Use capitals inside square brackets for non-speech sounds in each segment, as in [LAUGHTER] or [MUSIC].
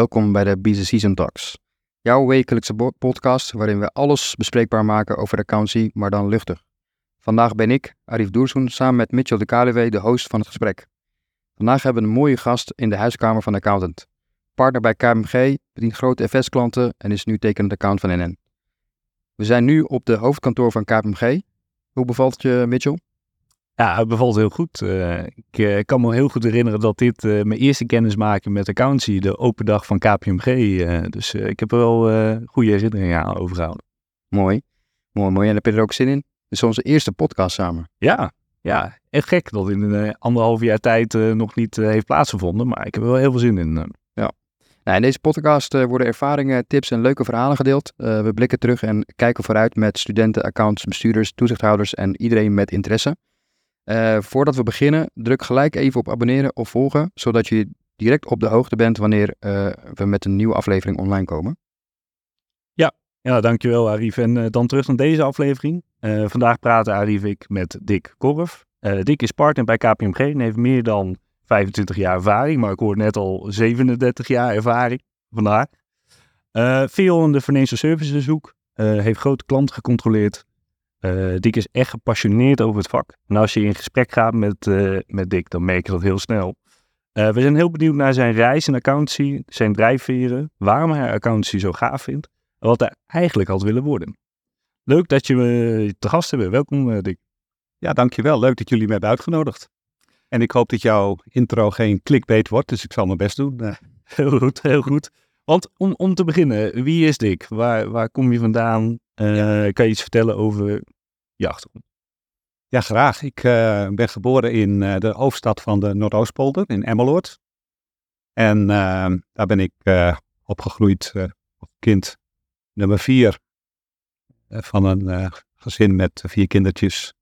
Welkom bij de Busy Season Talks. Jouw wekelijkse podcast waarin we alles bespreekbaar maken over accountancy, maar dan luchtig. Vandaag ben ik, Arif Doersoen, samen met Mitchell de Kaluwe de host van het gesprek. Vandaag hebben we een mooie gast in de huiskamer van de accountant. Partner bij KMG, bedient grote FS-klanten en is nu tekenend account van NN. We zijn nu op de hoofdkantoor van KPMG. Hoe bevalt het je, Mitchell? Ja, het bevalt heel goed. Eh, ik eh, kan me heel goed herinneren dat dit eh, mijn eerste kennismaking met accountancy, de open dag van KPMG. dus ik heb er wel goede herinneringen aan overgehouden. Mooi. Mooi, mooi. En heb je er ook zin in? Dit is onze eerste podcast samen. Ja, ja, echt gek dat in een anderhalf jaar tijd nog niet heeft plaatsgevonden. Maar ik heb er wel heel veel zin in. eh. Nou, in deze podcast worden ervaringen, tips en leuke verhalen gedeeld. We blikken terug en kijken vooruit met studenten, accountants, bestuurders, toezichthouders en iedereen met interesse. Eh, voordat we beginnen, druk gelijk even op abonneren of volgen, zodat je direct op de hoogte bent wanneer eh, we met een nieuwe aflevering online komen. Ja, dankjewel Arif. En eh, dan terug naar deze aflevering. Vandaag praten Arif ik met Dick Korf. Dick is partner bij KPMG en heeft meer dan 25 jaar ervaring. Maar ik hoor net al 37 jaar ervaring vandaag. Veel in de financial services hoek. Heeft grote klanten gecontroleerd. Eh, Dick is echt gepassioneerd over het vak. En als je in gesprek gaat met, eh, met Dick, dan merk je dat heel snel. Eh, we zijn heel benieuwd naar zijn reis in accountancy, zijn drijfveren, waarom hij accountancy zo gaaf vindt en wat hij eigenlijk had willen worden. Leuk dat je me te gast hebben. Welkom, Dick. Ja, dankjewel. Leuk dat jullie me hebben uitgenodigd. En ik hoop dat jouw intro geen clickbait wordt, dus ik zal mijn best doen. Heel goed, heel goed. Want om, om te beginnen, wie is Dick? Waar, waar kom je vandaan? Eh, Kan je iets vertellen over je achtergrond? ja, graag. Ik eh, ben geboren in eh, de hoofdstad van de Noordoostpolder, in Emmeloord. En daar ben ik opgegroeid als kind nummer vier van een gezin met vier kindertjes.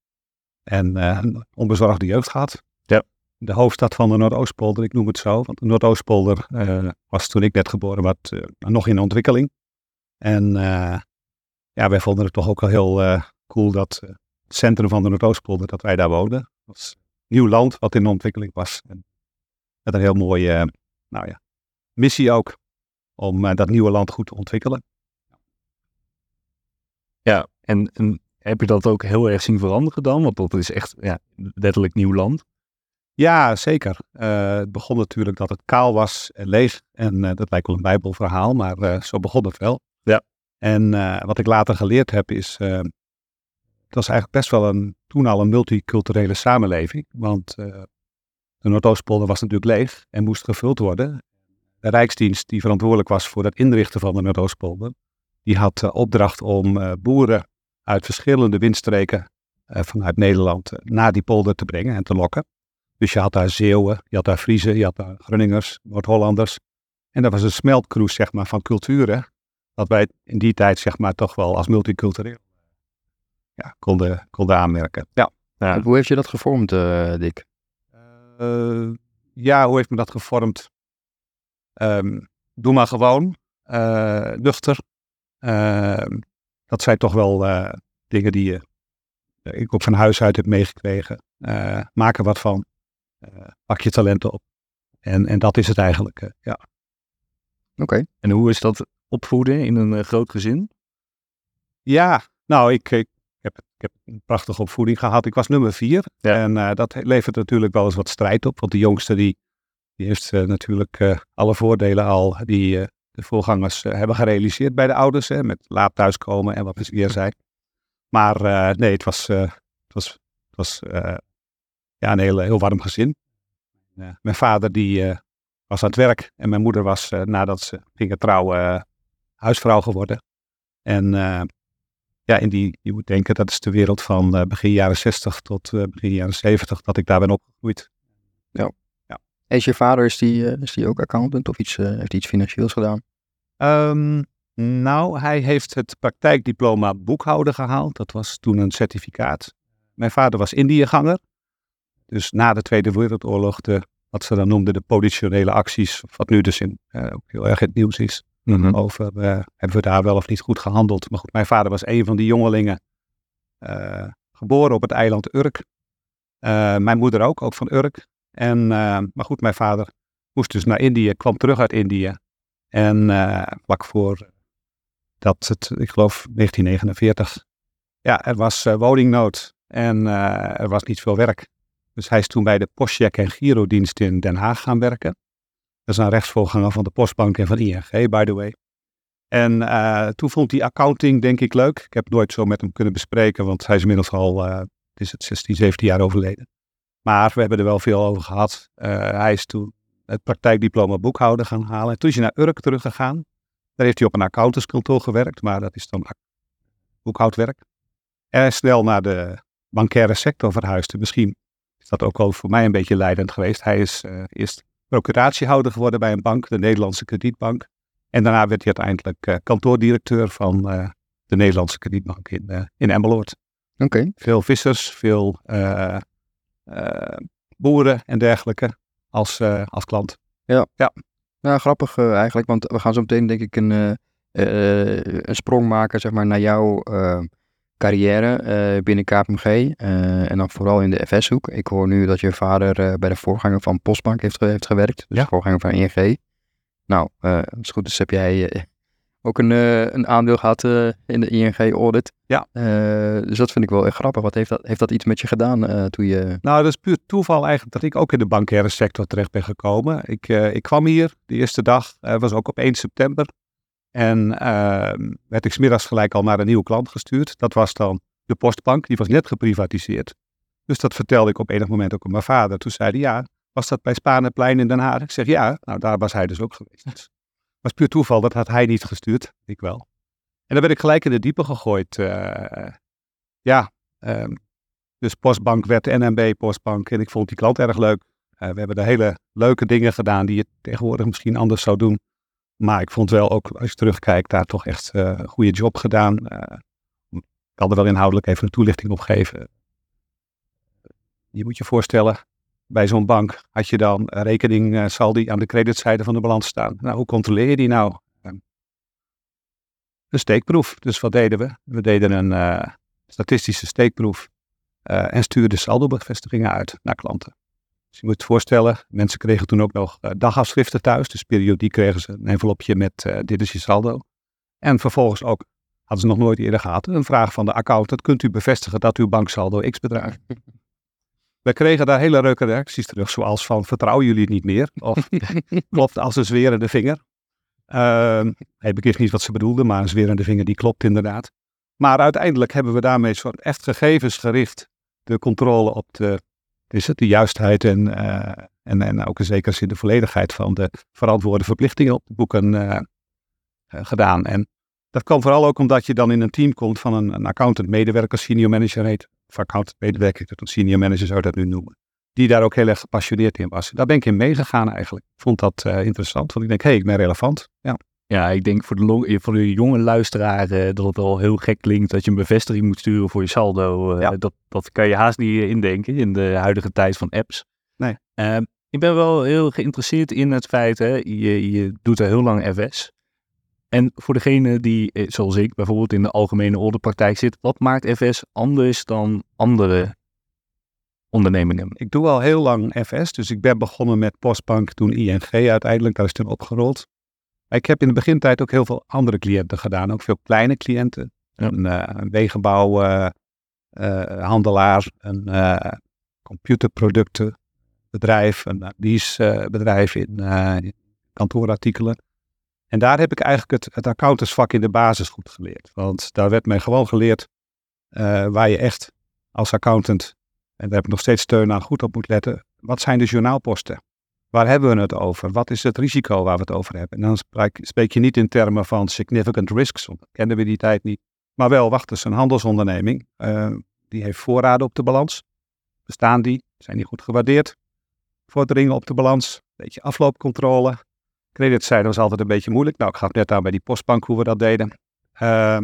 En een onbezorgde jeugd gehad. De hoofdstad van de Noordoostpolder, ik noem het zo. Want de Noordoostpolder eh, was toen ik net geboren werd eh, nog in ontwikkeling. En eh, ja, wij vonden het toch ook wel heel cool dat het centrum van de Noordoostpolder, dat wij daar woonden. Dat was nieuw land wat in ontwikkeling was. En met een heel mooie, nou ja, missie ook. Om dat nieuwe land goed te ontwikkelen. Ja, en, en heb je dat ook heel erg zien veranderen dan? Want dat is echt ja, letterlijk nieuw land. Ja, zeker. Eh, het begon natuurlijk dat het kaal was en leeg. En eh, dat lijkt wel een bijbelverhaal, maar eh, zo begon het wel. Ja. En wat ik later geleerd heb is, het was eigenlijk best wel een, toen al een multiculturele samenleving. Want de Noordoostpolder was natuurlijk leeg en moest gevuld worden. De Rijksdienst die verantwoordelijk was voor het inrichten van de Noordoostpolder, die had de opdracht om boeren uit verschillende windstreken vanuit Nederland naar die polder te brengen en te lokken. Dus je had daar Zeeuwen, je had daar Friesen, je had daar Grunningers, Noord-Hollanders. En dat was een smeltkroes zeg maar, van culturen. Dat wij in die tijd zeg maar, toch wel als multicultureel ja, konden, konden aanmerken. Ja. Ja. Hoe heeft je dat gevormd, eh, Dick? Eh, ja, hoe heeft me dat gevormd? Ehm, doe maar gewoon. eh, nuchter. Ehm, dat zijn toch wel dingen die je, ik ook van huis uit heb meegekregen. Maak er wat van. Eh, pak je talenten op. En, en dat is het eigenlijk. eh, ja. Oké. En hoe is dat opvoeden in een eh, groot gezin? Ja, nou, ik, ik, heb, ik heb een prachtige opvoeding gehad. Ik was nummer vier. Ja. En dat levert natuurlijk wel eens wat strijd op. Want de jongste die, die heeft natuurlijk alle voordelen al die de voorgangers hebben gerealiseerd bij de ouders. Hè, met laat thuiskomen en wat is weer [LAUGHS] zijn. Maar nee, het was, het was, het was ja, een heel, heel warm gezin. Mijn vader die eh, was aan het werk. En mijn moeder was, eh, nadat ze gingen trouwen, eh, huisvrouw geworden. En ja, in die, je moet denken, dat is de wereld van begin jaren 60 tot begin jaren 70 dat ik daar ben opgegroeid. Is je vader, is die, is die ook accountant of iets, heeft hij iets financieels gedaan? Ehm, nou, hij heeft het praktijkdiploma boekhouder gehaald. Dat was toen een certificaat. Mijn vader was Indiëganger. Dus na de Tweede Wereldoorlog de, wat ze dan noemden de politionele acties, wat nu dus in, eh, ook heel erg het nieuws is. Over eh, hebben we daar wel of niet goed gehandeld. Maar goed, mijn vader was een van die jongelingen. eh, geboren op het eiland Urk. Mijn moeder ook, ook van Urk. En, maar goed, mijn vader moest dus naar Indië, kwam terug uit Indië. En vlak voor dat het, ik geloof 1949, ja, er was woningnood en er was niet veel werk. Dus hij is toen bij de Postcheck en Girodienst in Den Haag gaan werken. Dat is een rechtsvoorganger van de Postbank en van ING, by the way. En uh, toen vond hij accounting, denk ik, leuk. Ik heb nooit zo met hem kunnen bespreken, want hij is inmiddels al, uh, is het 16, 17 jaar overleden. Maar we hebben er wel veel over gehad. Uh, hij is toen het praktijkdiploma boekhouder gaan halen. En toen is hij naar Urk teruggegaan. Daar heeft hij op een accountantskantoor gewerkt, maar dat is dan boekhoudwerk. En snel naar de bankaire sector verhuisd. Misschien is dat ook wel voor mij een beetje leidend geweest. Hij is eerst procuratiehouder geworden bij een bank, de Nederlandse Kredietbank. En daarna werd hij uiteindelijk uh, kantoordirecteur van uh, de Nederlandse Kredietbank in, uh, in Emmeloord. Oké. Okay. Veel vissers, veel boeren en dergelijke als, als klant. Ja. ja. Nou, grappig eigenlijk, want we gaan zo meteen denk ik een, een sprong maken zeg maar, naar jouw carrière binnen KPMG. en dan vooral in de FS-hoek. Ik hoor nu dat je vader bij de voorganger van Postbank heeft, heeft gewerkt. Dus ja. voorganger van ING. Nou, als het goed is heb jij ook een, een aandeel gehad in de ING-audit. Ja. dus dat vind ik wel echt grappig. Wat heeft dat, heeft dat iets met je gedaan toen je... Nou, dat is puur toeval eigenlijk dat ik ook in de bankaire sector terecht ben gekomen. Ik, ik kwam hier de eerste dag, was ook op 1 september. En ehm, werd ik smiddags gelijk al naar een nieuwe klant gestuurd. Dat was dan de Postbank, die was net geprivatiseerd. Dus dat vertelde ik op enig moment ook aan mijn vader. Toen zei hij, ja, was dat bij Spanenplein in Den Haag? Ik zeg ja, nou daar was hij dus ook geweest. Het was puur toeval, dat had hij niet gestuurd, ik wel. En dan werd ik gelijk in de diepe gegooid. Uh, ja, um, dus Postbank werd NMB Postbank en ik vond die klant erg leuk. Uh, we hebben de hele leuke dingen gedaan die je tegenwoordig misschien anders zou doen. Maar ik vond wel ook, als je terugkijkt, daar toch echt uh, een goede job gedaan. ik kan er wel inhoudelijk even een toelichting op geven. Je moet je voorstellen, bij zo'n bank had je dan rekening uh, saldi aan de creditzijde van de balans staan. Nou, hoe controleer je die nou? Een steekproef. Dus wat deden we? We deden een statistische steekproef en stuurden saldo-bevestigingen uit naar klanten. Dus je moet je voorstellen, mensen kregen toen ook nog dagafschriften thuis. Dus periodiek kregen ze een envelopje met dit is je saldo. En vervolgens ook, hadden ze nog nooit eerder gehad, een vraag van de accountant. Kunt u bevestigen dat uw banksaldo x bedraagt? [LAUGHS] We kregen daar hele leuke reacties terug, zoals van vertrouwen jullie niet meer? Of [LAUGHS] klopt als een zwerende vinger. Uh, ik begreep niet wat ze bedoelden, maar een zwerende vinger die klopt inderdaad. Maar uiteindelijk hebben we daarmee soort echt gegevensgericht de controle op de, is het, de juistheid en, uh, en, en ook in zekere zin de volledigheid van de verantwoorde verplichtingen op de boeken uh, gedaan. En dat kwam vooral ook omdat je dan in een team komt van een, een accountant, medewerker, senior manager heet, of accountant, medewerker, een senior manager zou dat nu noemen. Die daar ook heel erg gepassioneerd in was. Daar ben ik in meegegaan eigenlijk. Ik vond dat interessant, want ik denk, hé, hey, ik ben relevant. Ja. Ja, ik denk voor de, long, voor de jonge luisteraar uh, dat het wel heel gek klinkt dat je een bevestiging moet sturen voor je saldo. Uh, ja. dat, dat kan je haast niet indenken in de huidige tijd van apps. Nee. Ehm, ik ben wel heel geïnteresseerd in het feit, hè, je, je doet er heel lang FS. En voor degene die, zoals ik, bijvoorbeeld in de algemene orderpraktijk zit, wat maakt FS anders dan andere ondernemingen? Ik doe al heel lang FS, dus ik ben begonnen met Postbank, toen ING uiteindelijk, daar is toen opgerold. Ik heb in de begintijd ook heel veel andere cliënten gedaan, ook veel kleine cliënten. Ja. Een, uh, een wegenbouwhandelaar, uh, uh, een computerproductenbedrijf, een leasebedrijf in, in kantoorartikelen. En daar heb ik eigenlijk het, het accountantsvak in de basis goed geleerd. Want daar werd mij gewoon geleerd uh, waar je echt als accountant, en daar heb ik nog steeds steun aan, goed op moet letten. Wat zijn de journaalposten? Waar hebben we het over? Wat is het risico waar we het over hebben? En dan spreek, je niet in termen van significant risks, want dat kenden we die tijd niet. Maar wel, wacht eens, een handelsonderneming, uh, die heeft voorraden op de balans. Bestaan die? Zijn die goed gewaardeerd? Vorderingen op de balans? Beetje afloopcontrole? Creditzijde was altijd een beetje moeilijk. Nou, ik gaf net aan bij die postbank hoe we dat deden. Uh,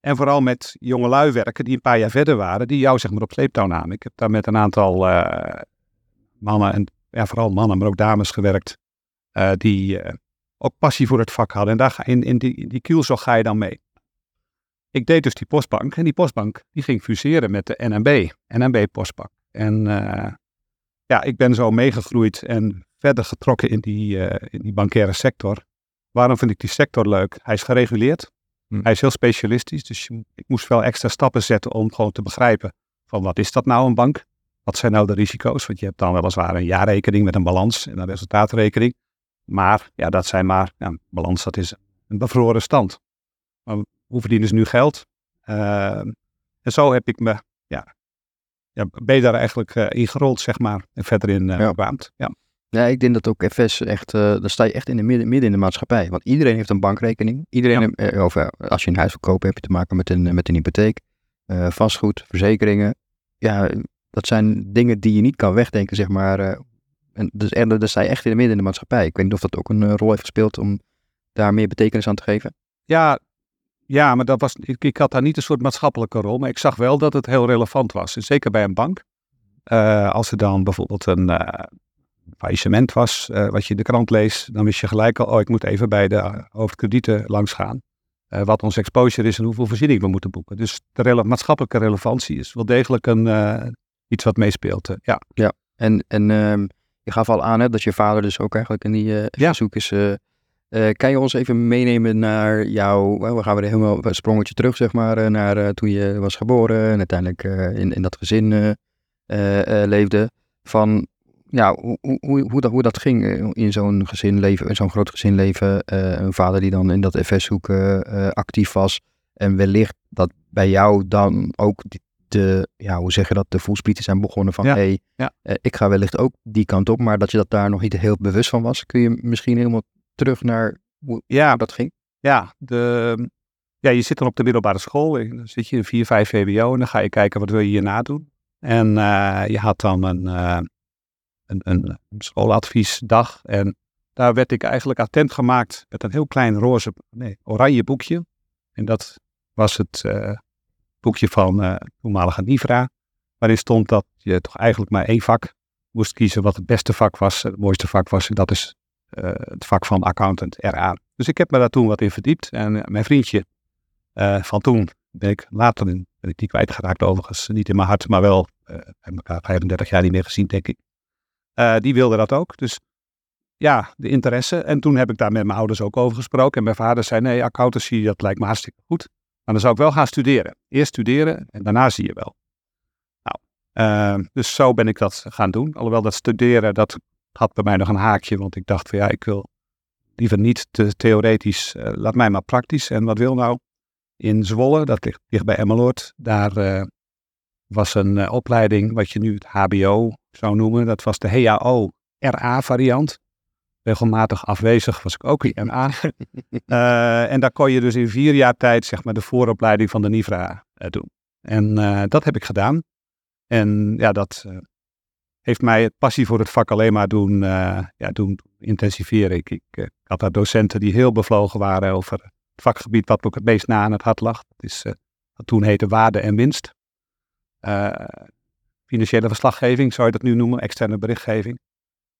en vooral met jongelui werken die een paar jaar verder waren, die jou zeg maar op sleeptouw namen. Ik heb daar met een aantal uh, mannen, en ja, vooral mannen, maar ook dames gewerkt, uh, die uh, ook passie voor het vak hadden. En daar ga, in, in die, die kielzog ga je dan mee. Ik deed dus die postbank en die postbank die ging fuseren met de NMB, NMB Postbank. En ja, ik ben zo meegegroeid en verder getrokken in die, in die bankaire sector. waarom vind ik die sector leuk? Hij is gereguleerd. Hm. Hij is heel specialistisch. Dus je- ik moest wel extra stappen zetten om gewoon te begrijpen van wat is dat nou een bank? Wat zijn nou de risico's? Want je hebt dan weliswaar een jaarrekening met een balans en een resultaatrekening. Maar ja, dat zijn maar, ja, een balans dat is een bevroren stand. Maar hoe verdienen ze nu geld? Eh, en zo heb ik me, ja, ja ben je daar eigenlijk eh, ingerold, zeg maar, en verder in eh Ja. Ja. Ja, ik denk dat ook FS echt, eh daar sta je echt in de midden, midden in de maatschappij. Want iedereen heeft een bankrekening. Iedereen, Ja. heeft- of eh, als je een huis wil kopen, heb je te maken met een, met een hypotheek. Vastgoed, verzekeringen. Ja, dat zijn dingen die je niet kan wegdenken, zeg maar. eh, en dus er, daar je echt in de midden in de maatschappij. Ik weet niet of dat ook een eh, rol heeft gespeeld om daar meer betekenis aan te geven. Ja, ja, maar dat was, ik, had daar niet een soort maatschappelijke rol, maar ik zag wel dat het heel relevant was. Zeker bij een bank. Eh, als er dan bijvoorbeeld een faillissement was, wat je in de krant leest, dan wist je gelijk al, oh, ik moet even bij de hoofdkredieten langs gaan. Wat ons exposure is en hoeveel voorziening we moeten boeken. Dus de maatschappelijke relevantie is wel degelijk een, iets wat meespeelt. eh, ja. En, en ehm, je gaf al aan hè, dat je vader dus ook eigenlijk in die eh Ja. zoek is. eh, kan je ons even meenemen naar jou, eh, we gaan weer helemaal een sprongetje terug, zeg maar, naar toen je was geboren en uiteindelijk in, in dat gezin leefde. Van ja, hoe, hoe, hoe, hoe, dat, hoe dat ging in zo'n gezin leven, in zo'n groot gezin leven. eh, een vader die dan in dat FS-hoek actief was. En wellicht dat bij jou dan ook die- de, ja, hoe zeg je dat, de voelsprieten zijn begonnen van, Ja, hey, ja. eh, ik ga wellicht ook die kant op, maar dat je dat daar nog niet heel bewust van was. Kun je misschien helemaal terug naar hoe, Ja, hoe dat ging? Ja, de, ja, je zit dan op de middelbare school. Dan zit je in 4, 5 VWO en dan ga je kijken wat wil je hierna doen. En eh, je had dan een, eh, een, een schooladviesdag. En daar werd ik eigenlijk attent gemaakt met een heel klein roze, nee, oranje boekje. En dat was het boekje van eh toenmalige Nivra. Waarin stond dat je toch eigenlijk maar één vak moest kiezen wat het beste vak was, het mooiste vak was. En dat is eh, het vak van accountant RA. Dus ik heb me daar toen wat in verdiept. En eh, mijn vriendje van toen ben ik later in, ben ik die kwijtgeraakt overigens. Niet in mijn hart, maar wel elkaar 35 jaar niet meer gezien, denk ik. Die wilde dat ook. Dus ja, de interesse. En toen heb ik daar met mijn ouders ook over gesproken. En mijn vader zei, nee, accountancy, dat lijkt me hartstikke goed. Maar dan zou ik wel gaan studeren. Eerst studeren en daarna zie je wel. Nou, eh, dus zo ben ik dat gaan doen. Alhoewel dat studeren, dat had bij mij nog een haakje. Want ik dacht van ja, ik wil liever niet te theoretisch. eh, laat mij maar praktisch. En wat wil nou? In Zwolle, dat ligt, ligt bij Emmeloord, daar eh, was een opleiding wat je nu het HBO zou noemen. Dat was de HAO-RA-variant. Regelmatig afwezig was ik ook in RA. [LAUGHS] Eh, en daar kon je dus in vier jaar tijd zeg maar, de vooropleiding van de NIVRA eh, doen. En eh, dat heb ik gedaan. En ja, dat heeft mij het passie voor het vak alleen maar doen, ja, doen intensiveren. Ik, ik, had daar docenten die heel bevlogen waren over het vakgebied wat me ook het meest na aan het hart lag. Dat is wat toen heette waarde en winst. Financiële verslaggeving zou je dat nu noemen, externe berichtgeving.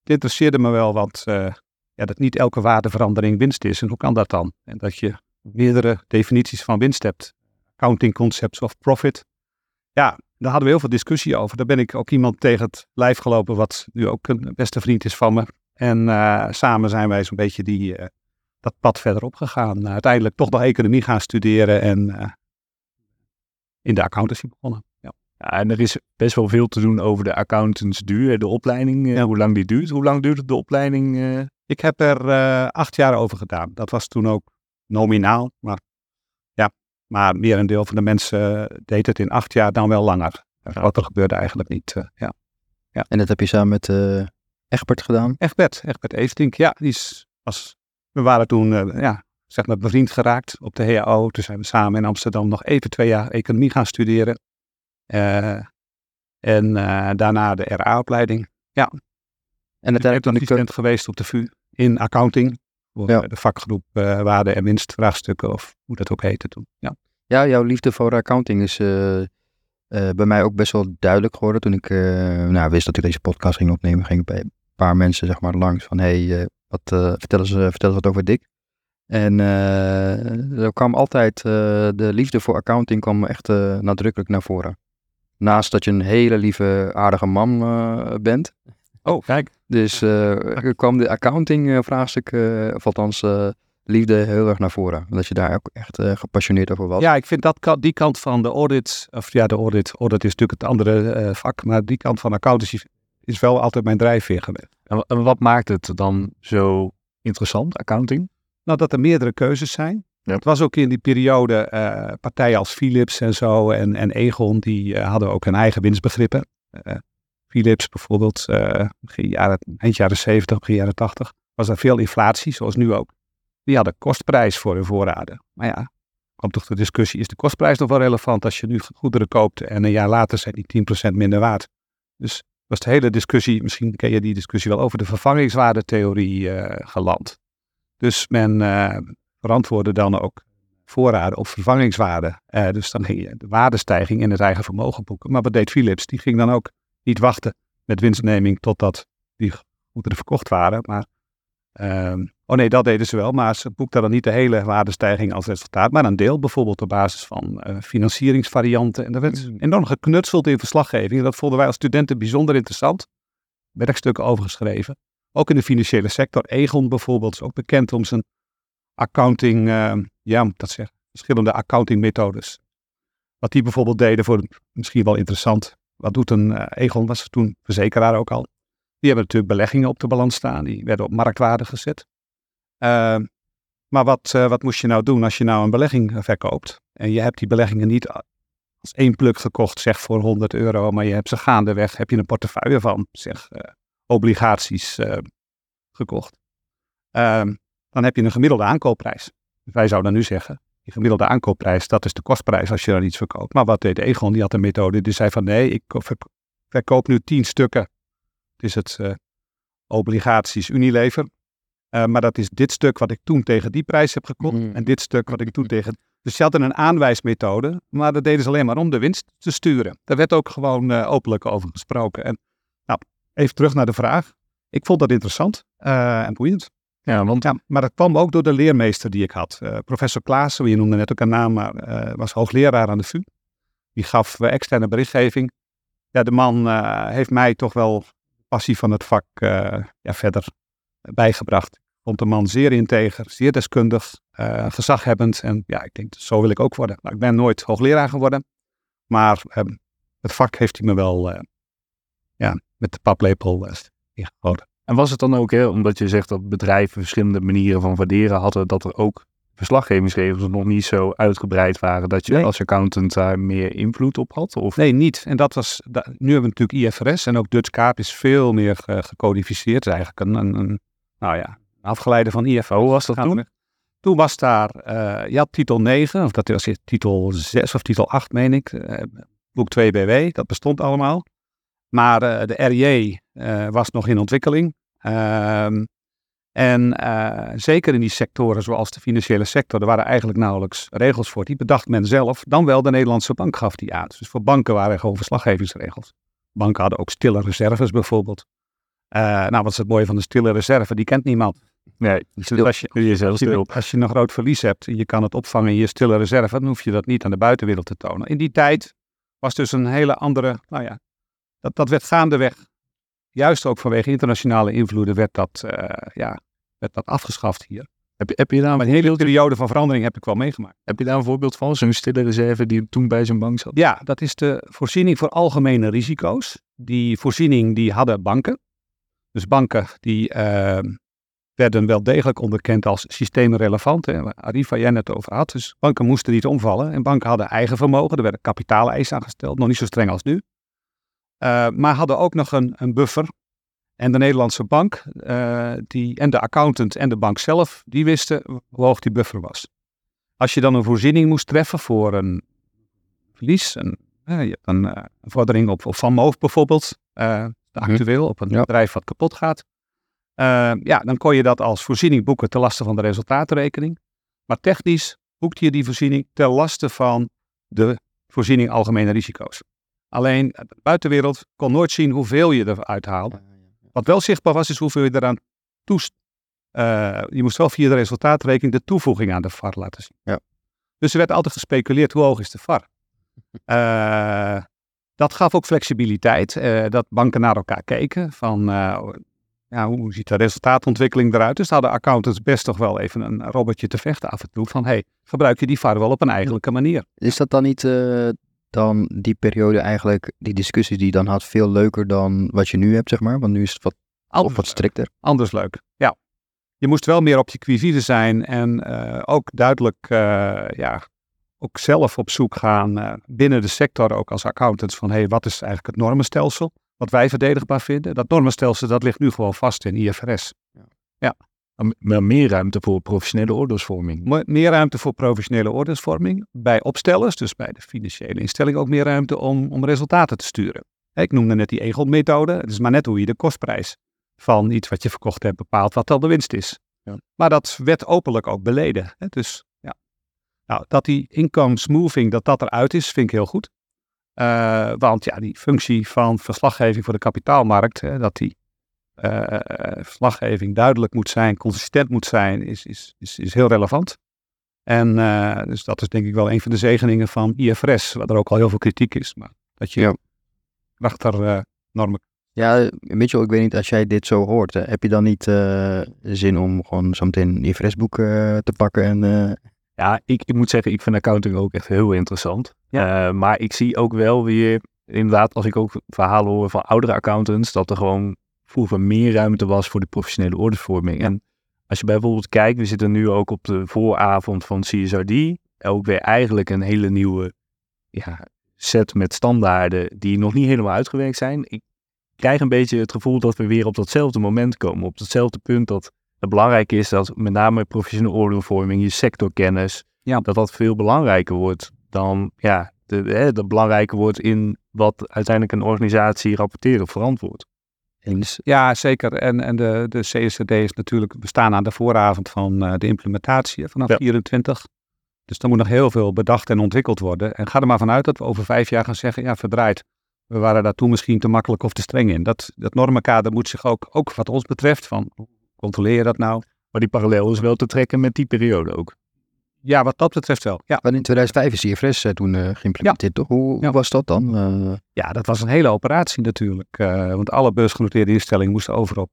Het interesseerde me wel, want eh, ja, dat niet elke waardeverandering winst is. En hoe kan dat dan? En dat je meerdere definities van winst hebt. Accounting concepts of profit. Ja, daar hadden we heel veel discussie over. Daar ben ik ook iemand tegen het lijf gelopen, wat nu ook een beste vriend is van me. En eh, samen zijn wij zo'n beetje die, eh, dat pad verder opgegaan. Uiteindelijk toch nog economie gaan studeren en in de accountancy begonnen. Ja. Ja, en er is best wel veel te doen over de accountantsduur, de opleiding, eh, Ja. hoe lang die duurt. Hoe lang duurt de opleiding? eh? Ik heb er eh, acht jaar over gedaan. Dat was toen ook nominaal, maar ja, maar merendeel van de mensen deed het in acht jaar dan wel langer. Ja. Wat er gebeurde eigenlijk niet. eh, ja. En dat heb je samen met Egbert gedaan. Egbert, Egbert Eestink, ja, die is, was, we waren toen, eh, ja, zeg maar bevriend geraakt op de HAO. Toen zijn we samen in Amsterdam nog even twee jaar economie gaan studeren. Eh, en eh, daarna de RA-opleiding. En Ik ben ik... assistent geweest op de VU in accounting. Voor Ja. de vakgroep eh, waarde- en winstvraagstukken of hoe dat ook heette toen. Ja. Ja, jouw liefde voor accounting is eh, eh, bij mij ook best wel duidelijk geworden. Toen ik eh, nou, wist dat ik deze podcast ging opnemen, ging ik bij een paar mensen zeg maar, langs van hey, eh, wat, eh, vertel, eens, eh, vertel eens wat over Dick. En eh, er kwam altijd, eh, de liefde voor accounting kwam echt eh, nadrukkelijk naar voren. Naast dat je een hele lieve, aardige man eh, bent. Oh, kijk. Dus eh, er kwam de accounting eh, vraagstuk, eh, of althans eh, liefde heel erg naar voren. Dat je daar ook echt uh, gepassioneerd over was. Ja, ik vind dat die kant van de audit, of ja, de audit, audit is natuurlijk het andere uh, vak, maar die kant van accountancy is wel altijd mijn drijfveer geweest. En wat maakt het dan zo interessant, accounting? Nou, dat er meerdere keuzes zijn. Het was ook in die periode uh, partijen als Philips en zo en, en Egon, die hadden ook hun eigen winstbegrippen. Philips bijvoorbeeld, jaren, eind jaren 70, begin jaren 80, was er veel inflatie, zoals nu ook. Die hadden kostprijs voor hun voorraden. Maar ja, kwam toch de discussie, is de kostprijs nog wel relevant als je nu goederen koopt en een jaar later zijn die 10% minder waard? Dus was de hele discussie, misschien ken je die discussie wel, over de vervangingswaardetheorie geland. Dus men verantwoordde dan ook voorraden op vervangingswaarde. Uh, dus dan ging je de waardestijging in het eigen vermogen boeken. Maar wat deed Philips? Die ging dan ook niet wachten met winstneming totdat die goederen verkocht waren, maar Ehm, oh nee, dat deden ze wel, maar ze boekten dan niet de hele waardestijging als resultaat, maar een deel, bijvoorbeeld op basis van uh, financieringsvarianten. En daar werd mm. enorm geknutseld in verslaggeving. Dat vonden wij als studenten bijzonder interessant. Werkstukken over geschreven. Ook in de financiële sector. Egon bijvoorbeeld is ook bekend om zijn accounting, uh, ja, dat zeggen, verschillende accountingmethodes. Wat die bijvoorbeeld deden voor, misschien wel interessant. Wat doet een uh, Egon, was toen verzekeraar ook al. Die hebben natuurlijk beleggingen op de balans staan. Die werden op marktwaarde gezet. Ehm, maar wat, wat moest je nou doen als je nou een belegging verkoopt? En je hebt die beleggingen niet als één pluk gekocht, zeg voor 100 euro, maar je hebt ze gaandeweg, heb je een portefeuille van, zeg, obligaties gekocht. Ehm, dan heb je een gemiddelde aankoopprijs. Wij zouden nu zeggen, die gemiddelde aankoopprijs, dat is de kostprijs als je dan iets verkoopt. Maar wat deed Egon? Die had een methode, die zei van nee, ik verkoop nu 10 stukken het is het uh, obligaties Unilever. Uh, maar dat is dit stuk wat ik toen tegen die prijs heb gekocht. Mm. En dit stuk wat ik toen tegen. Dus ze hadden een aanwijsmethode. Maar dat deden ze alleen maar om de winst te sturen. Daar werd ook gewoon uh, openlijk over gesproken. En nou, even terug naar de vraag. Ik vond dat interessant en boeiend. Ja, want... ja, maar dat kwam ook door de leermeester die ik had. professor Klaassen, je noemde net ook een naam, maar was hoogleraar aan de VU. Die gaf externe berichtgeving. Ja, de man heeft mij toch wel passie van het vak uh, ja, verder bijgebracht. Ik vond de man zeer integer, zeer deskundig, uh, gezaghebbend. En ja, ik denk, zo wil ik ook worden. Nou, ik ben nooit hoogleraar geworden, maar uh, het vak heeft hij me wel uh, ja, met de paplepel ingegoten. En was het dan ook, hè, omdat je zegt dat bedrijven verschillende manieren van waarderen hadden, dat er ook verslaggevingsregels nog niet zo uitgebreid waren dat je als accountant daar meer invloed op had? Of? Nee, niet. En dat was, nu hebben we natuurlijk IFRS en ook Dutch Kaap is veel meer gecodificeerd. Is eigenlijk een, een, nou ja, afgeleide van IFO. Hoe was dat toen? Toen was daar, uh, je had titel 9, of dat was titel 6 of titel 8 meen ik, uh, boek 2 BW, dat bestond allemaal. Maar uh, de RJ was nog in ontwikkeling. Ehm, en uh, zeker in die sectoren zoals de financiële sector, er waren eigenlijk nauwelijks regels voor. Die bedacht men zelf. Dan wel de Nederlandse bank gaf die aan. Dus voor banken waren er gewoon verslaggevingsregels. Banken hadden ook stille reserves bijvoorbeeld. Uh, nou, wat is het mooie van de stille reserve? Die kent niemand. Nee, dus als, je, als, je, als je een groot verlies hebt en je kan het opvangen in je stille reserve, dan hoef je dat niet aan de buitenwereld te tonen. In die tijd was dus een hele andere, nou ja, dat, dat werd gaandeweg juist ook vanwege internationale invloeden werd dat, uh, ja, werd dat afgeschaft hier. Heb je, heb je daar een hele periode van verandering heb ik wel meegemaakt. Heb je daar een voorbeeld van? Zo'n stille reserve die toen bij zijn bank zat? Ja, dat is de voorziening voor algemene risico's. Die voorziening die hadden banken. Dus banken die uh, werden wel degelijk onderkend als systeemrelevant. Hè, Arifa jij net over had. Dus banken moesten niet omvallen. En banken hadden eigen vermogen. Er werden kapitaaleisen aangesteld. Nog niet zo streng als nu. Uh, maar hadden ook nog een, een buffer. En de Nederlandse bank uh, die, en de accountant en de bank zelf, die wisten hoe hoog die buffer was. Als je dan een voorziening moest treffen voor een verlies, een, uh, een, vordering op, op Van Moof bijvoorbeeld, mhm. actueel, op een bedrijf wat kapot gaat. ja, dan kon je dat als voorziening boeken ten laste van de resultaatrekening. Maar technisch boekte je die voorziening ten laste van de voorziening algemene risico's. Alleen de buitenwereld kon nooit zien hoeveel je eruit haalde. Wat wel zichtbaar was, is hoeveel je eraan toest. Uh, je moest wel via de resultaatrekening de toevoeging aan de VAR laten zien. Ja. Dus er werd altijd gespeculeerd hoe hoog is de VAR. Uh, [LAUGHS] dat gaf ook flexibiliteit, uh, dat banken naar elkaar keken. Van ja, hoe ziet de resultaatontwikkeling eruit? Dus hadden accountants best toch wel even een robotje te vechten af en toe. Van, hey, gebruik je die VAR wel op een eigenlijke manier? Is dat dan niet dan die periode eigenlijk, die discussies die je dan had, veel leuker dan wat je nu hebt, zeg maar? Want nu is het wat, Anders of wat strikter. Anders leuk, ja. Je moest wel meer op je quivive zijn en uh, ook duidelijk, uh, ja, ook zelf op zoek gaan binnen de sector, ook als accountants, van hey, wat is eigenlijk het normenstelsel? wat wij verdedigbaar vinden. Dat normenstelsel dat ligt nu gewoon vast in IFRS. Ja. ja. Maar meer ruimte voor professionele oordeelsvorming. Meer ruimte voor professionele oordeelsvorming. Bij opstellers, dus bij de financiële instelling, ook meer ruimte om, om resultaten te sturen. Ik noemde net die EGOL-methode. Het is maar net hoe je de kostprijs van iets wat je verkocht hebt bepaalt, wat dan de winst is. Ja. Maar dat werd openlijk ook beleden. Dus ja. Nou, dat die income smoothing, dat dat eruit is, vind ik heel goed. Uh, want ja, die functie van verslaggeving voor de kapitaalmarkt, hè, dat die verslaggeving duidelijk moet zijn, consistent moet zijn, is, is, is, is heel relevant. En uh, dus dat is denk ik wel een van de zegeningen van IFRS, waar er ook al heel veel kritiek is. Maar dat je ja. achter normen. Ja, Mitchell, ik weet niet, als jij dit zo hoort, heb je dan niet zin om gewoon zo meteen een IFRS-boek te pakken en ja, ik, ik moet zeggen, ik vind accounting ook echt heel interessant. Uh, maar ik zie ook wel weer, inderdaad, als ik ook verhalen hoor van oudere accountants, dat er gewoon vroeger meer ruimte was voor de professionele ordesvorming. En als je bijvoorbeeld kijkt, we zitten nu ook op de vooravond van CSRD. Ook weer eigenlijk een hele nieuwe ja, set met standaarden die nog niet helemaal uitgewerkt zijn. Ik krijg een beetje het gevoel dat we weer op datzelfde moment komen. Op datzelfde punt dat het belangrijk is dat met name professionele oordeelvorming, je sectorkennis, ja. dat dat veel belangrijker wordt dan, ja, de, hè, dat belangrijker wordt in wat uiteindelijk een organisatie rapporteert of verantwoordt. Eens. Ja, zeker. En, en de, de CSRD is natuurlijk, we staan aan de vooravond van uh, de implementatie vanaf ja. 24. Dus er moet nog heel veel bedacht en ontwikkeld worden. En ga er maar vanuit dat we over vijf jaar gaan zeggen, ja, verdraaid. We waren daar toen misschien te makkelijk of te streng in. Dat, dat normenkader moet zich ook, ook wat ons betreft, van controleer je dat nou? Maar die parallel is wel te trekken met die periode ook. Ja, wat dat betreft wel. Ja. Maar in 2005 is IFRS uh, toen uh, geïmplementeerd, toch? Hoe, ja. was dat dan? Uh... Ja, dat was een hele operatie natuurlijk. want alle beursgenoteerde instellingen moesten over op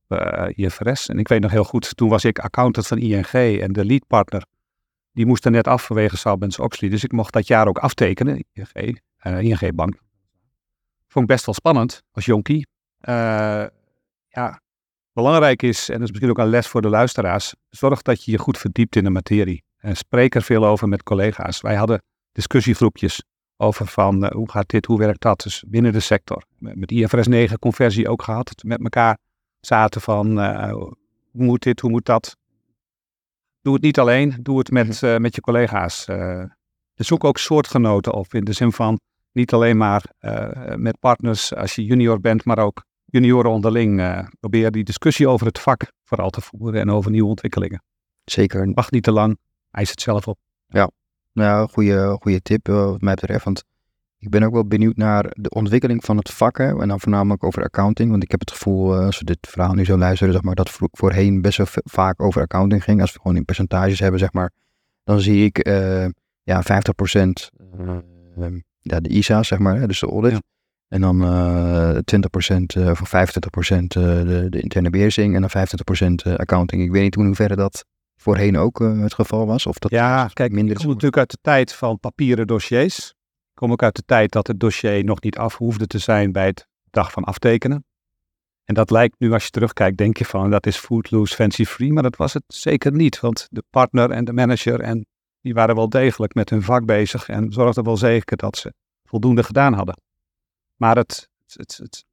IFRS. En ik weet nog heel goed, toen was ik accountant van ING en de leadpartner, die moest er net af vanwege Sarbanes-Oxley. Dus ik mocht dat jaar ook aftekenen, ING, ING Bank. Vond ik best wel spannend als jonkie. ja, belangrijk is, en dat is misschien ook een les voor de luisteraars, zorg dat je je goed verdiept in de materie. En spreek er veel over met collega's. Wij hadden discussiegroepjes over van uh, hoe gaat dit, hoe werkt dat, dus binnen de sector. Met IFRS 9 conversie ook gehad, met elkaar zaten van uh, hoe moet dit, hoe moet dat. Doe het niet alleen, doe het met, uh, met je collega's. dus zoek ook soortgenoten op, in de zin van niet alleen maar met partners als je junior bent, maar ook junioren onderling probeer die discussie over het vak vooral te voeren en over nieuwe ontwikkelingen. Zeker. Wacht niet te lang, eis het zelf op. Ja, nou, goede, goede tip uh, wat mij betreft. Want ik ben ook wel benieuwd naar de ontwikkeling van het vak. Hè, en dan voornamelijk over accounting. Want ik heb het gevoel, uh, als we dit verhaal nu zo luisteren, zeg maar, dat voorheen best wel vaak over accounting ging. Als we gewoon in percentages hebben, zeg maar, dan zie ik ja, 50% ja, de ISA's, zeg maar, hè, dus de audit. Ja. En dan uh, 20% uh, of 25% uh, de, de, interne beheersing en dan 25% accounting. Ik weet niet hoe hoeverre dat voorheen ook uh, het geval was. Of dat ja, kijk, minder ik kom natuurlijk uit de tijd van papieren dossiers. Ik kom ook uit de tijd dat het dossier nog niet af hoefde te zijn bij het dag van aftekenen. En dat lijkt nu, als je terugkijkt, denk je van dat is footloose, fancy free. Maar dat was het zeker niet. Want de partner en de manager, en die waren wel degelijk met hun vak bezig. En zorgden wel zeker dat ze voldoende gedaan hadden. Maar het, het, het,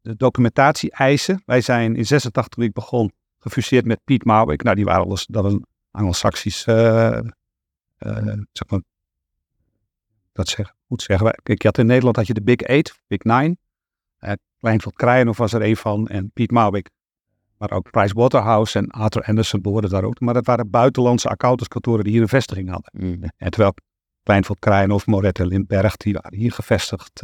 de documentatie-eisen. Wij zijn in 86 toen ik begon gefuseerd met Piet Marwick. Nou, die waren alles dat een Anglo-Saxisch, uh, uh, zeg maar, dat zeg, goed zeggen. Ik had in Nederland had je de Big Eight, Big Nine. Uh, Kleinveld Krijnhoff was er een van en Piet Marwick. Maar ook Price Waterhouse en Arthur Anderson behoorden daar ook. Maar dat waren buitenlandse accountantskantoren die hier een vestiging hadden. Mm. En terwijl Kleinveld Krijnhoff, Moret en Lindberg, die waren hier gevestigd.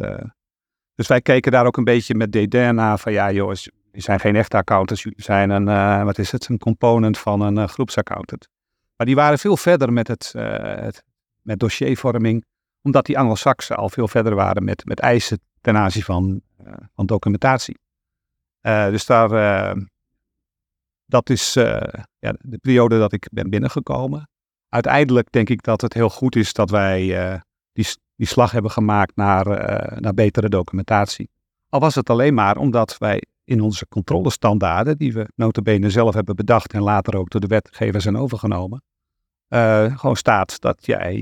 Dus wij keken daar ook een beetje met DD naar van ja jongens, jullie zijn geen echte accountants, jullie zijn een, uh, wat is het, een component van een uh, groepsaccountant. Maar die waren veel verder met, het, uh, het met dossiervorming, omdat die Anglo-Saxen al veel verder waren met, met eisen ten aanzien van, van documentatie. dus daar, dat is ja, de periode dat ik ben binnengekomen. Uiteindelijk denk ik dat het heel goed is dat wij die, die slag hebben gemaakt naar, naar betere documentatie. Al was het alleen maar omdat wij in onze controlestandaarden, die we notabene zelf hebben bedacht en later ook door de wetgevers zijn overgenomen, gewoon staat dat jij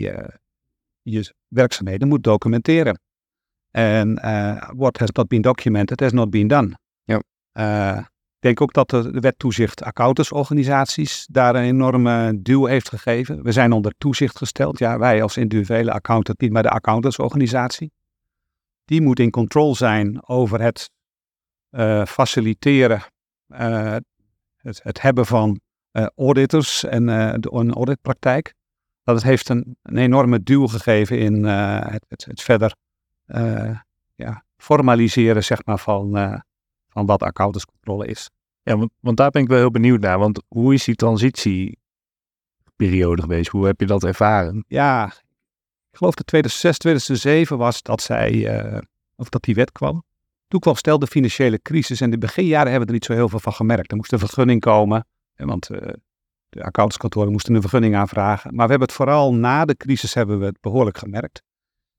je werkzaamheden moet documenteren. En what has not been documented has not been done. Ja. Ik denk ook dat de wet toezicht accountantsorganisaties daar een enorme duw heeft gegeven. We zijn onder toezicht gesteld. Ja, wij als individuele accountant niet, maar de accountantsorganisatie. Die moet in controle zijn over het uh, faciliteren, uh, het, het, hebben van uh, auditors en een auditpraktijk. Dat het heeft een, een enorme duw gegeven in het, het, het, verder ja, formaliseren zeg maar, van van wat accountantscontrole is. Ja, want, want, daar ben ik wel heel benieuwd naar. Want hoe is die transitieperiode geweest? Hoe heb je dat ervaren? Ja, ik geloof dat 2006, 2007 was dat zij, uh, of dat die wet kwam. Toen kwam stel de financiële crisis en de beginjaren hebben we er niet zo heel veel van gemerkt. Er moest een vergunning komen, want uh, de accountantskantoren moesten een vergunning aanvragen. Maar we hebben het vooral na de crisis hebben we het behoorlijk gemerkt.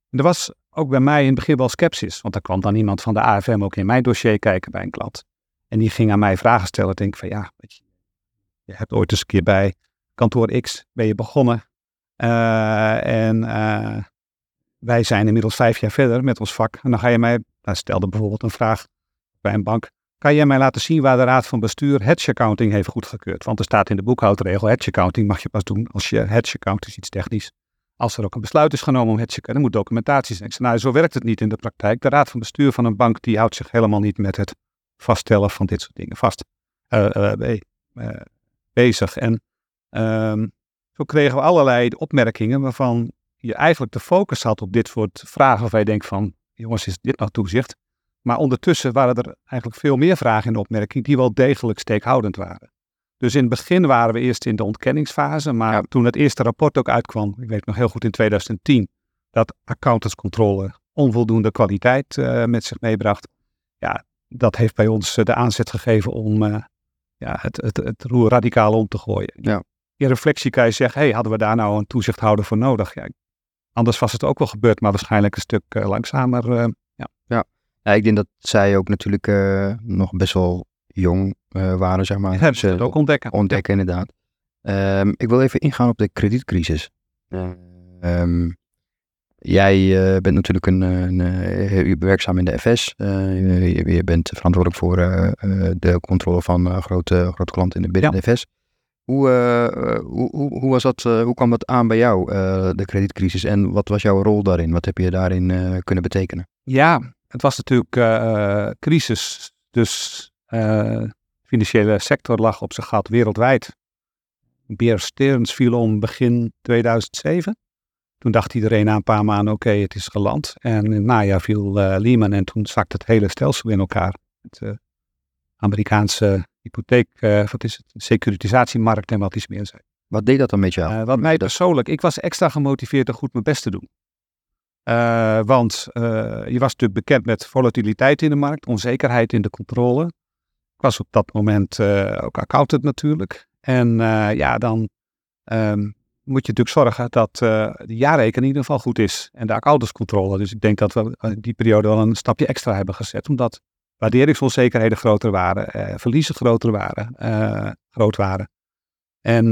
En er was ook bij mij in het begin wel sceptisch. Want er kwam dan iemand van de AFM ook in mijn dossier kijken bij een klant. En die ging aan mij vragen stellen. Denk van ja, je, hebt ooit eens een keer bij kantoor X ben je begonnen. Uh, en uh, wij zijn inmiddels vijf jaar verder met ons vak. En dan ga je mij, nou, stelde bijvoorbeeld een vraag bij een bank. Kan jij mij laten zien waar de raad van bestuur hedge accounting heeft goedgekeurd? Want er staat in de boekhoudregel hedge accounting mag je pas doen als je hedge account is iets technisch. Als er ook een besluit is genomen om het checken, dan moet documentatie zijn. Nou, zo werkt het niet in de praktijk. De raad van bestuur van een bank die houdt zich helemaal niet met het vaststellen van dit soort dingen vast uh, uh, bezig. En ehm, zo kregen we allerlei opmerkingen waarvan je eigenlijk de focus had op dit soort vragen. Waar je denkt van, jongens, is dit nou toezicht? Maar ondertussen waren er eigenlijk veel meer vragen in de opmerking die wel degelijk steekhoudend waren. Dus in het begin waren we eerst in de ontkenningsfase, maar toen het eerste rapport ook uitkwam, ik weet nog heel goed in 2010, dat accountantscontrole onvoldoende kwaliteit uh, met zich meebracht. Ja, dat heeft bij ons uh, de aanzet gegeven om uh, ja, het, het, het roer radicaal om te gooien. Ja. In reflectie kan je zeggen, hey, hadden we daar nou een toezichthouder voor nodig? Ja, anders was het ook wel gebeurd, maar waarschijnlijk een stuk langzamer. ja. Ja. ja, ik denk dat zij ook natuurlijk nog best wel jong uh, waren, zeg maar. Hebben ze het ook ontdekken. Ontdekken, inderdaad. Um, ik wil even ingaan op de kredietcrisis. Um, jij uh, bent natuurlijk een, een, een, werkzaam in de FS. Uh, je, je, bent verantwoordelijk voor de controle van grote, grote klanten in de binnen ja. de FS. Hoe, hoe, hoe, hoe, was dat, hoe kwam dat aan bij jou, de kredietcrisis? En wat was jouw rol daarin? Wat heb je daarin kunnen betekenen? Ja, het was natuurlijk crisis. Dus uh, financiële sector lag op zijn gat wereldwijd. Bear Stearns viel om begin 2007. Toen dacht iedereen na een paar maanden, oké, het is geland. En in het najaar viel Lehman en toen zakte het hele stelsel in elkaar. Het Amerikaanse hypotheek, uh, wat is het, securitisatiemarkt en wat iets meer zijn. Wat deed dat dan met jou? wat mij persoonlijk, ik was extra gemotiveerd om goed mijn best te doen. want je was natuurlijk bekend met volatiliteit in de markt, onzekerheid in de controle. Ik was op dat moment uh, ook accountant natuurlijk. En uh, ja, dan um, moet je natuurlijk zorgen dat uh, de jaarrekening in ieder geval goed is. En de accountantscontrole. Dus ik denk dat we in die periode wel een stapje extra hebben gezet. Omdat waarderingsonzekerheden groter waren. verliezen groter waren. groot waren. En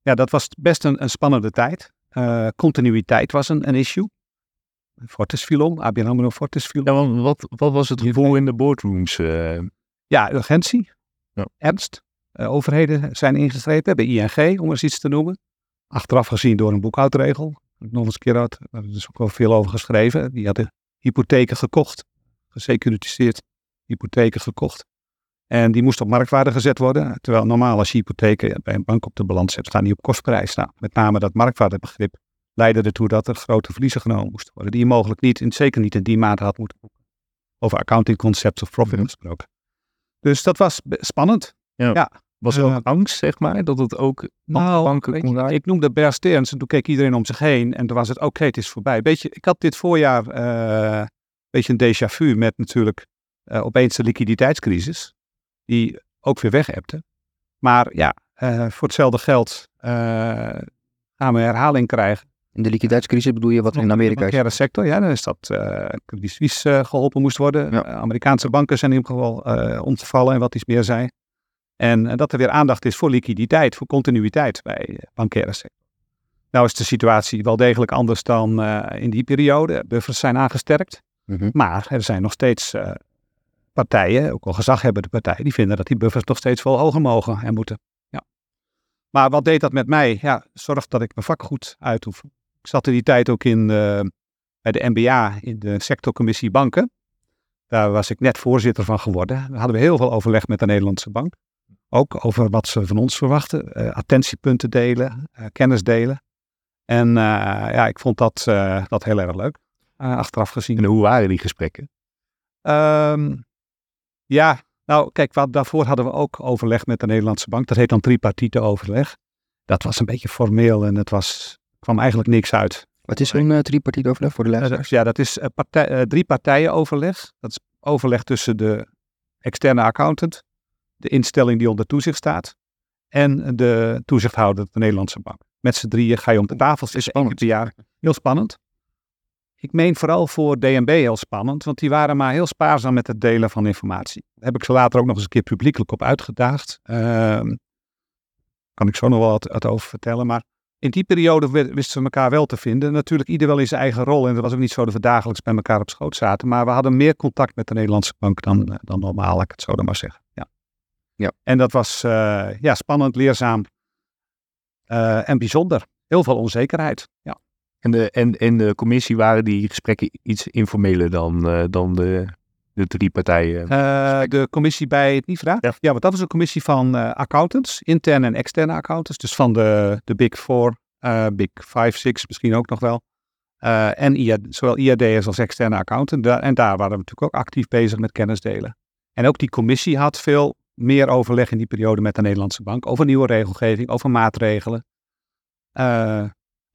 ja, dat was best een, een spannende tijd. continuïteit was een, een issue. Fortis viel om, ABN AMRO Fortis viel om. Ja, wat, wat was het gevoel in de boardrooms? Ja, urgentie, ja. ernst. Uh, overheden zijn ingestrepen, bij ING, om eens iets te noemen. Achteraf gezien door een boekhoudregel. Nog eens een keer had, er is ook wel veel over geschreven. Die hadden hypotheken gekocht, gesecuritiseerd hypotheken gekocht. En die moesten op marktwaarde gezet worden. Terwijl normaal als je hypotheken bij een bank op de balans hebt, staan die op kostprijs. Nou, met name dat marktwaardebegrip leidde ertoe dat er grote verliezen genomen moesten worden. Die je mogelijk niet, in, zeker niet in die maand had moeten boeken. Over accounting concepts of profit gesproken. Dus dat was spannend. Ja. ja. Was er uh, angst, zeg maar, dat het ook nou, kon Ik noemde Bear Stearns en toen keek iedereen om zich heen en toen was het oké, het is voorbij. Beetje, ik had dit voorjaar uh, een beetje een déjà vu met natuurlijk uh, opeens de liquiditeitscrisis, die ook weer weg hebte. Maar ja, uh, voor hetzelfde geld uh, gaan we herhaling krijgen. In de liquiditeitscrisis bedoel je wat in Amerika is? In de sector, ja, dan is dat Credit Suisse geholpen moest worden. Ja. Amerikaanse banken zijn in ieder geval ontvallen en wat iets meer zijn. En dat er weer aandacht is voor liquiditeit, voor continuïteit bij de bankaire sector. Nou is de situatie wel degelijk anders dan in die periode. Buffers zijn aangesterkt. -hmm. Maar er zijn nog steeds partijen, ook al gezaghebbende partijen, die vinden dat die buffers nog steeds veel hoger mogen en moeten. Ja. Maar wat deed dat met mij? Ja, zorg dat ik mijn vak goed uitoefen. Ik zat in die tijd ook in, uh, bij de MBA in de sectorcommissie banken. Daar was ik net voorzitter van geworden. Daar hadden we heel veel overleg met de Nederlandse bank. Ook over wat ze van ons verwachten. Uh, attentiepunten delen, kennis delen. En ja, ik vond dat, dat heel erg leuk, achteraf gezien. En hoe waren die gesprekken? Um, ja, nou kijk, wat, daarvoor hadden we ook overleg met de Nederlandse bank. Dat heet dan tripartite overleg. Dat was een beetje formeel en het was, kwam eigenlijk niks uit. Wat is zo'n uh, tripartite overleg voor de luisteraars? ja, dat is uh, partij, uh, drie partijen overleg. Dat is overleg tussen de externe accountant, de instelling die onder toezicht staat en de toezichthouder, de Nederlandse bank. Met z'n drieën ga je om de tafel zitten één keer per jaar. Heel spannend. Ik meen vooral voor DNB heel spannend, want die waren maar heel spaarzaam met het delen van informatie. Daar heb ik ze later ook nog eens een keer publiekelijk op uitgedaagd. Uh, kan ik zo nog wel wat, over vertellen. Maar in die periode wisten we elkaar wel te vinden. Natuurlijk ieder wel in zijn eigen rol. En het was ook niet zo dat we dagelijks bij elkaar op schoot zaten. Maar we hadden meer contact met de Nederlandse bank dan, eh, dan normaal, laat ik het zo dan maar zeggen. Ja. Ja. En dat was uh, ja, spannend, leerzaam uh, en bijzonder. Heel veel onzekerheid. Ja. En de, en, en de commissie waren die gesprekken iets informeler dan, uh, dan de, de drie partijen? Uh, de commissie bij het? Ja. ja, want dat was een commissie van uh, accountants, interne en externe accountants. Dus van de, de Big Four, Big Five, Six misschien ook nog wel. en IAD, zowel IAD'ers als externe accountant. en daar waren we natuurlijk ook actief bezig met kennis delen. En ook die commissie had veel meer overleg in die periode met de Nederlandse bank over nieuwe regelgeving, over maatregelen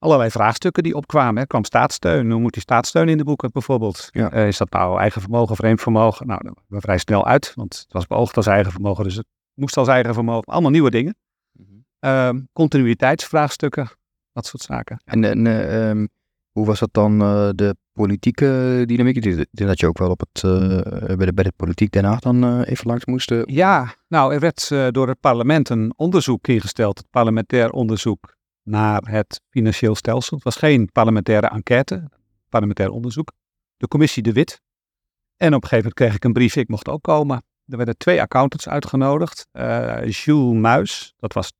allerlei vraagstukken die opkwamen. Er kwam staatssteun. Hoe moet die staatssteun in de boeken bijvoorbeeld? Ja. Uh, is dat nou eigen vermogen, vreemd vermogen? Nou, dat we vrij snel uit, want het was beoogd als eigen vermogen, dus het moest als eigen vermogen. Allemaal nieuwe dingen. Mm -hmm. continuïteitsvraagstukken, dat soort zaken. En, en uh, um, hoe was dat dan uh, de politieke dynamiek? Ik dat je ook wel op het, bij, de, bij de politiek Den Haag dan even langs moest. Ja, nou, er werd door het parlement een onderzoek ingesteld, het parlementair onderzoek naar het financieel stelsel. Het was geen parlementaire enquête, parlementair onderzoek. De commissie De Wit. En op een gegeven moment kreeg ik een brief, ik mocht ook komen. Er werden twee accountants uitgenodigd. Uh, Jules Muis, dat was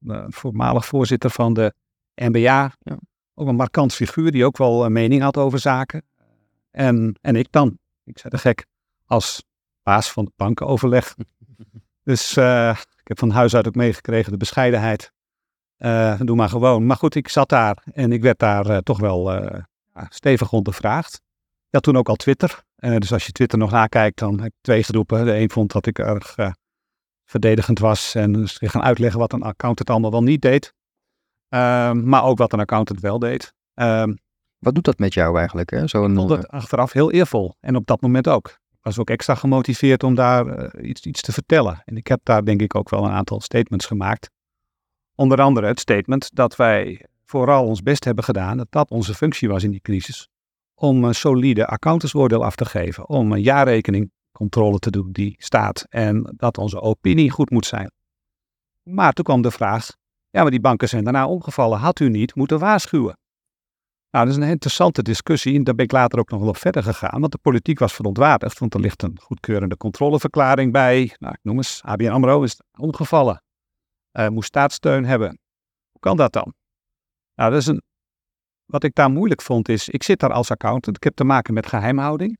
uh, voormalig voorzitter van de NBA. Ja. Ook een markant figuur die ook wel een mening had over zaken. En, en ik dan. Ik zei de gek, als baas van het bankenoverleg. [LAUGHS] dus uh, ik heb van huis uit ook meegekregen de bescheidenheid uh, doe maar gewoon. Maar goed, ik zat daar en ik werd daar uh, toch wel uh, stevig ondervraagd. Ik had toen ook al Twitter. dus als je Twitter nog nakijkt, dan heb ik twee groepen. De een vond dat ik erg verdedigend was en dus gaan uitleggen wat een accountant allemaal wel niet deed. Ehm, maar ook wat een accountant wel deed. Um, wat doet dat met jou eigenlijk? Hè? Zo een, ik vond het achteraf heel eervol. En op dat moment ook. Ik was ook extra gemotiveerd om daar iets, iets te vertellen. En ik heb daar denk ik ook wel een aantal statements gemaakt. Onder andere het statement dat wij vooral ons best hebben gedaan, dat dat onze functie was in die crisis, om een solide accountantswoordeel af te geven, om een jaarrekeningcontrole te doen die staat en dat onze opinie goed moet zijn. Maar toen kwam de vraag, ja maar die banken zijn daarna omgevallen, had u niet moeten waarschuwen? Nou, dat is een interessante discussie en daar ben ik later ook nog wel op verder gegaan, want de politiek was verontwaardigd, want er ligt een goedkeurende controleverklaring bij, nou ik noem eens, ABN AMRO is omgevallen uh, moest staatssteun hebben. Hoe kan dat dan? Nou, dat is een, wat ik daar moeilijk vond is, ik zit daar als accountant, ik heb te maken met geheimhouding.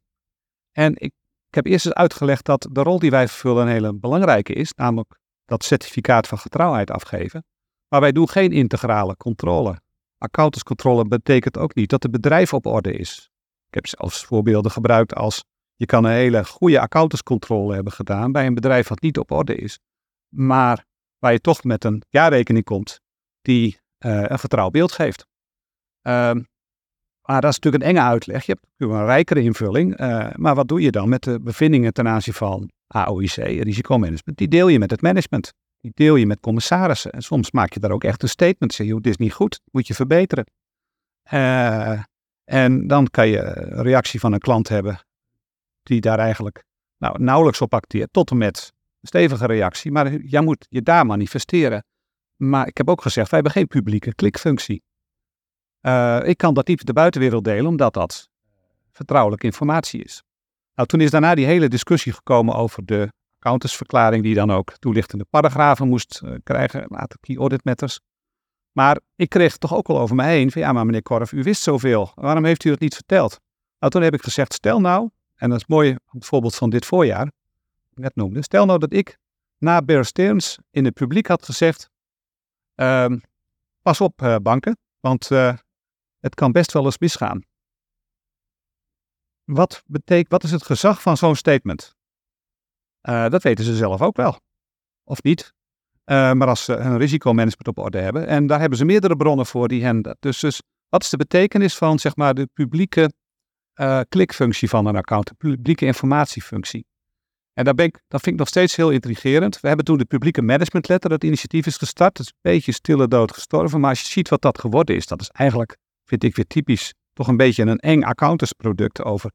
En ik, heb eerst eens uitgelegd dat de rol die wij vervullen een hele belangrijke is, namelijk dat certificaat van getrouwheid afgeven. Maar wij doen geen integrale controle. Accountantscontrole betekent ook niet dat het bedrijf op orde is. Ik heb zelfs voorbeelden gebruikt als je kan een hele goede accountantscontrole hebben gedaan bij een bedrijf dat niet op orde is. Maar waar je toch met een jaarrekening komt die uh, een vertrouwd beeld geeft. Um, maar dat is natuurlijk een enge uitleg. Je hebt een rijkere invulling. Uh, maar wat doe je dan met de bevindingen ten aanzien van AOIC, risicomanagement? Die deel je met het management. die deel je met commissarissen. En soms maak je daar ook echt een statement. Zeg dit is niet goed, moet je verbeteren. Uh, en dan kan je een reactie van een klant hebben die daar eigenlijk nou, nauwelijks op acteert, tot en met stevige reactie. Maar jij moet je daar manifesteren. Maar ik heb ook gezegd, wij hebben geen publieke klikfunctie. Uh, ik kan dat niet de buitenwereld delen, omdat dat vertrouwelijke informatie is. Nou, toen is daarna die hele discussie gekomen over de accountantsverklaring, die dan ook toelichtende paragrafen moest uh, krijgen, later key audit matters. Maar ik kreeg toch ook wel over me heen van ja, maar meneer Korf, u wist zoveel. Waarom heeft u dat niet verteld? Nou, toen heb ik gezegd, stel nou, en dat is mooi het voorbeeld van dit voorjaar, net noemde, stel nou dat ik na Bear Stearns in het publiek had gezegd, uh, pas op uh, banken, want uh, het kan best wel eens misgaan. Wat, betekent, wat is het gezag van zo'n statement? Uh, dat weten ze zelf ook wel. Of niet? Maar als ze hun risicomanagement op orde hebben. En daar hebben ze meerdere bronnen voor die hen. Dus, dus wat is de betekenis van zeg maar, de publieke klikfunctie van een account, de publieke informatiefunctie? En dat vind ik nog steeds heel intrigerend. We hebben toen de publieke management letter, dat initiatief is gestart. Dat is een beetje stille dood gestorven. Maar als je ziet wat dat geworden is, dat is eigenlijk, vind ik weer typisch, toch een beetje een eng accountantsproduct over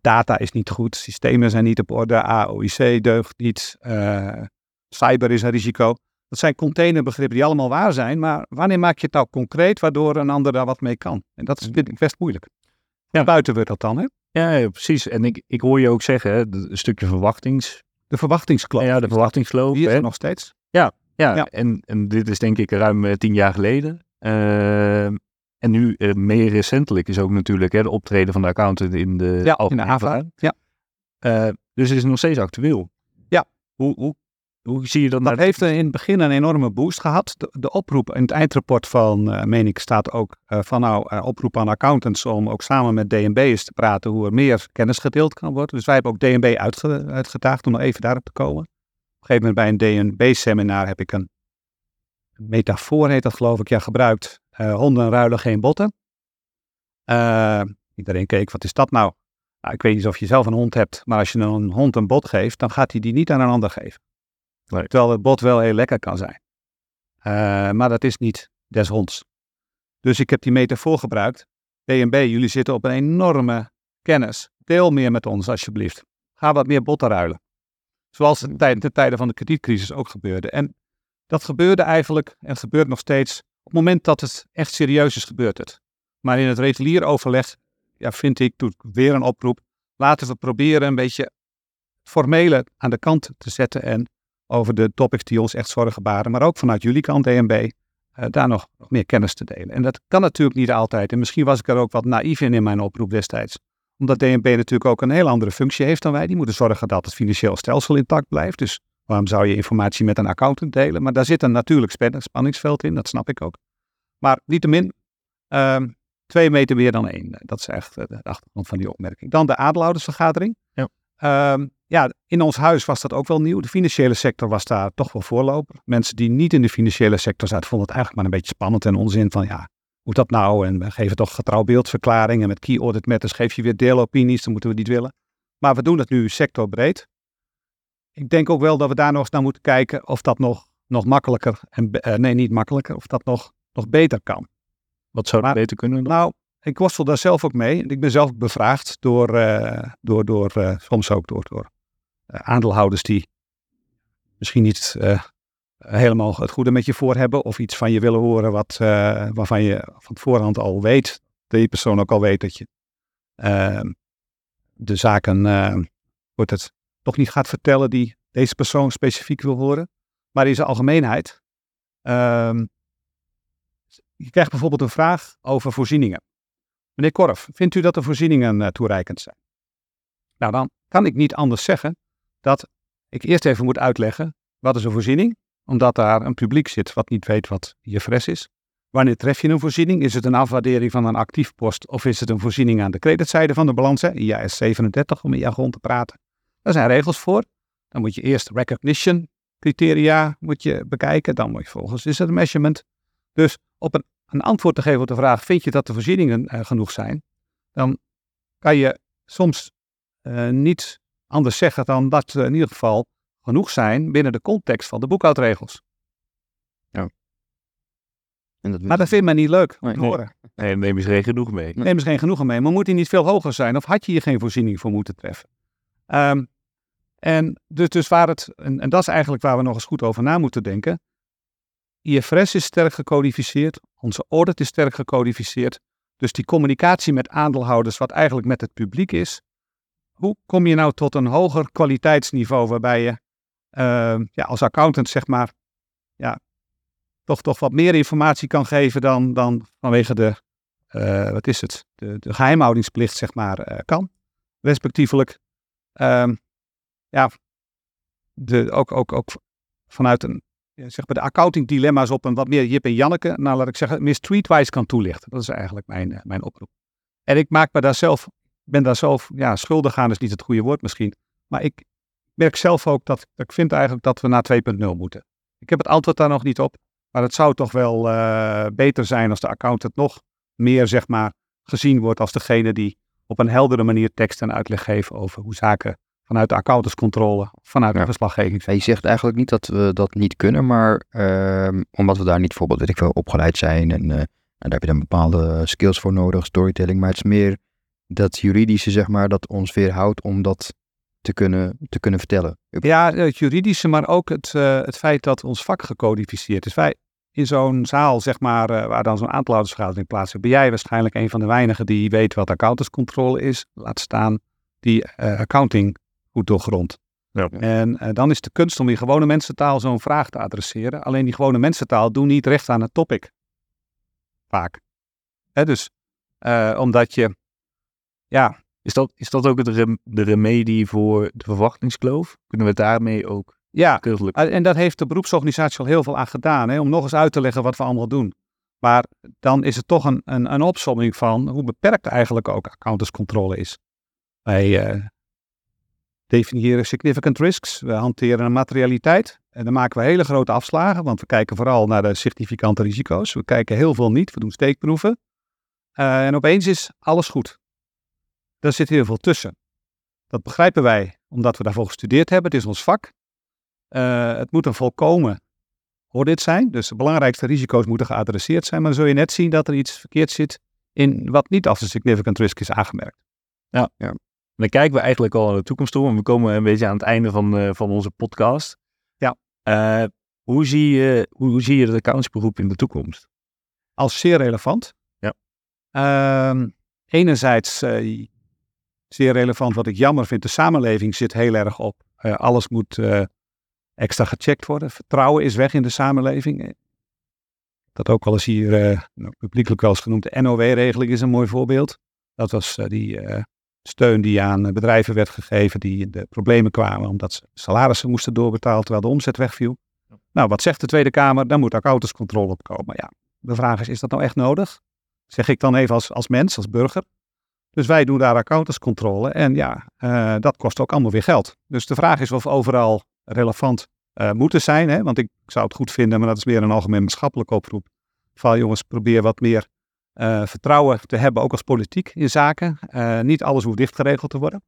data is niet goed, systemen zijn niet op orde, AOIC deugt niet, uh, cyber is een risico. Dat zijn containerbegrippen die allemaal waar zijn, maar wanneer maak je het nou concreet waardoor een ander daar wat mee kan? En dat is, vind ik best moeilijk. Ja. Buiten wordt dat dan, hè? Ja, ja, precies. En ik, ik hoor je ook zeggen, hè, een stukje verwachtings... De verwachtingskloof. Ja, de verwachtingskloof. Die is er nog steeds. Ja, ja, ja. En, en dit is denk ik ruim uh, tien jaar geleden. Uh, en nu uh, meer recentelijk is ook natuurlijk hè, de optreden van de accountant in de, ja, in de AVA. Ja. dus het is nog steeds actueel. Ja. Hoe, hoe hoe zie je dat? Dat heeft in het begin een enorme boost gehad. De, de oproep in het eindrapport van, uh, meen ik, staat ook uh, van nou, uh, oproep aan accountants om ook samen met DNB eens te praten hoe er meer kennis gedeeld kan worden. Dus wij hebben ook DNB uitge uitgedaagd om nog even daarop te komen. Op een gegeven moment bij een DNB-seminar heb ik een metafoor, heet dat geloof ik, ja, gebruikt. honden ruilen geen botten. iedereen keek, wat is dat nou? nou? Ik weet niet of je zelf een hond hebt, maar als je een hond een bot geeft, dan gaat hij die niet aan een ander geven. Terwijl het bot wel heel lekker kan zijn. Uh, maar dat is niet des honds. Dus ik heb die metafoor gebruikt. DNB, jullie zitten op een enorme kennis. Deel meer met ons alsjeblieft. Ga wat meer botten ruilen. Zoals het tijdens de tijden van de kredietcrisis ook gebeurde. En dat gebeurde eigenlijk en gebeurt nog steeds op het moment dat het echt serieus is gebeurt het. Maar in het regulier overleg ja, vind ik, doe ik weer een oproep. Laten we proberen een beetje formele aan de kant te zetten en over de topics die ons echt zorgen baren, maar ook vanuit jullie kant, DNB, uh, eh, daar nog, nog, meer kennis te delen. En dat kan natuurlijk niet altijd. En misschien was ik er ook wat naïef in in mijn oproep destijds. Omdat DNB natuurlijk ook een heel andere functie heeft dan wij. Die moeten zorgen dat het financieel stelsel intact blijft. Dus waarom zou je informatie met een accountant delen? Maar daar zit een natuurlijk spanningsveld in, dat snap ik ook. Maar niettemin, uh, twee meter meer dan één. Dat is echt de achtergrond van die opmerking. Dan de aandeelhoudersvergadering. Ja. Uh, ja, in ons huis was dat ook wel nieuw. De financiële sector was daar toch wel voorloper. Mensen die niet in de financiële sector zaten, vonden het eigenlijk maar een beetje spannend en onzin van ja, moet dat nou? En we geven toch getrouw beeldverklaringen. Met key audit matters geef je weer deelopinies, dan moeten we niet willen. Maar we doen het nu sectorbreed. Ik denk ook wel dat we daar nog eens naar moeten kijken of dat nog, nog makkelijker, en, uh, nee niet makkelijker, of dat nog, nog beter kan. Wat zou maar, beter kunnen? Dan? Nou, ik worstel daar zelf ook mee. Ik ben zelf bevraagd door, uh, door, door uh, soms ook door, door aandeelhouders die misschien niet helemaal het goede met je voor hebben. Of iets van je willen horen wat, waarvan je van voorhand al weet. Dat die persoon ook al weet dat je ehm, de zaken wordt het toch niet gaat vertellen die deze persoon specifiek wil horen. Maar in zijn algemeenheid. Ehm, je krijgt bijvoorbeeld een vraag over voorzieningen. Meneer Korf, vindt u dat de voorzieningen toereikend zijn? Nou, dan kan ik niet anders zeggen dat ik eerst even moet uitleggen wat is een voorziening, omdat daar een publiek zit wat niet weet wat IFRS is. Wanneer tref je een voorziening? Is het een afwaardering van een actief post of is het een voorziening aan de creditzijde van de balans? IAS 37 om in jargon te praten. Daar zijn regels voor. Dan moet je eerst recognition criteria moet je bekijken. Dan moet je volgens is het een measurement. Dus op een antwoord te geven op de vraag: vind je dat de voorzieningen uh, genoeg zijn? Dan kan je soms uh, niet anders zeggen dan dat we in ieder geval genoeg zijn binnen de context van de boekhoudregels. En dat Maar dat vindt men niet leuk om Nee. te horen. Nee, neem eens geen genoeg mee. Neem eens geen genoegen mee. Maar moet die niet veel hoger zijn? Of had je hier geen voorziening voor moeten treffen? Ehm, en dus, dus waar het, en, en dat is eigenlijk waar we nog eens goed over na moeten denken. IFRS is sterk gecodificeerd. Onze audit is sterk gecodificeerd. Dus die communicatie met aandeelhouders, wat eigenlijk met het publiek is. Hoe kom je nou tot een hoger kwaliteitsniveau waarbij je ehm, ja, als accountant zeg maar ja, toch, toch wat meer informatie kan geven dan, dan vanwege de eh, wat is het, de, de geheimhoudingsplicht, zeg maar, eh, kan. Respectievelijk, ehm, ja, de, ook, ook, ook vanuit een, zeg maar de accounting dilemma's op een wat meer Jip en Janneke, nou laat ik zeggen, meer streetwise kan toelichten. Dat is eigenlijk mijn, eh, mijn oproep. En ik maak me daar zelf, ben daar zelf, ja, schuldig aan is niet het goede woord misschien, maar ik merk zelf ook dat, dat ik vind eigenlijk dat we naar 2.0 moeten. Ik heb het antwoord daar nog niet op, maar het zou toch wel eh, beter zijn als de accountant nog meer zeg maar gezien wordt als degene die op een heldere manier tekst en uitleg geeft over hoe zaken vanuit de accountantscontrole, vanuit de Ja. verslaggeving. Ja, je zegt eigenlijk niet dat we dat niet kunnen, maar ehm, omdat we daar niet bijvoorbeeld, weet ik veel, opgeleid zijn en, eh, en daar heb je dan bepaalde skills voor nodig, storytelling, maar het is meer dat juridische, zeg maar, dat ons weerhoudt om dat te kunnen, te kunnen vertellen. Ja, het juridische, maar ook het, eh, het feit dat ons vak gecodificeerd is. Wij in zo'n zaal, zeg maar, eh, waar dan zo'n aandeelhoudersvergadering plaatsvindt, ben jij waarschijnlijk een van de weinigen die weet wat accountantscontrole is. Laat staan die eh, accounting goed doorgrond. Ja. En eh, dan is de kunst om in gewone mensentaal zo'n vraag te adresseren. Alleen die gewone mensentaal doen niet recht aan het topic. Vaak. Hè, dus eh, omdat je, ja, Is dat, is dat ook het rem- de remedie voor de verwachtingskloof? Kunnen we daarmee ook ja. Uh, En daar heeft de beroepsorganisatie al heel veel aan gedaan, hè, om nog eens uit te leggen wat we allemaal doen. Maar dan is het toch een, een, een opsomming van hoe beperkt eigenlijk ook accountantscontrole is. Wij eh, definiëren significant risks, we hanteren een materialiteit en dan maken we hele grote afslagen, want we kijken vooral naar de significante risico's. We kijken heel veel niet, we doen steekproeven. Uh, en opeens is alles goed. Daar zit heel veel tussen. Dat begrijpen wij, omdat we daarvoor gestudeerd hebben. Het is ons vak. Uh, het moet een volkomen audit zijn. Dus de belangrijkste risico's moeten geadresseerd zijn. Maar dan zul je net zien dat er iets verkeerd zit in wat niet als een significant risk is aangemerkt. Ja. Ja. Dan kijken we eigenlijk al naar de toekomst toe. En we komen een beetje aan het einde van, uh, van onze podcast. Ja. Uh, hoe, zie je, hoe, hoe zie je het accountsberoep in de toekomst? Als zeer relevant. Ja. Uh, enerzijds zeer relevant. Wat ik jammer vind, de samenleving zit heel erg op. Uh, alles moet extra gecheckt worden. Vertrouwen is weg in de samenleving. Dat ook wel eens hier uh, publiekelijk wel eens genoemd. De NOW-regeling is een mooi voorbeeld. Dat was die steun die aan bedrijven werd gegeven die in de problemen kwamen omdat ze salarissen moesten doorbetalen terwijl de omzet wegviel. Ja. Nou, wat zegt de Tweede Kamer? Daar moet accountantscontrole op komen. Ja, de vraag is, is dat nou echt nodig? Zeg ik dan even als, als mens, als burger. Dus wij doen daar accountantscontrole en ja, dat kost ook allemaal weer geld. Dus de vraag is of overal relevant uh, moeten zijn. Hè? Want ik zou het goed vinden, maar dat is meer een algemeen maatschappelijke oproep. Van jongens, probeer wat meer uh, vertrouwen te hebben, ook als politiek in zaken. Niet alles hoeft dicht geregeld te worden.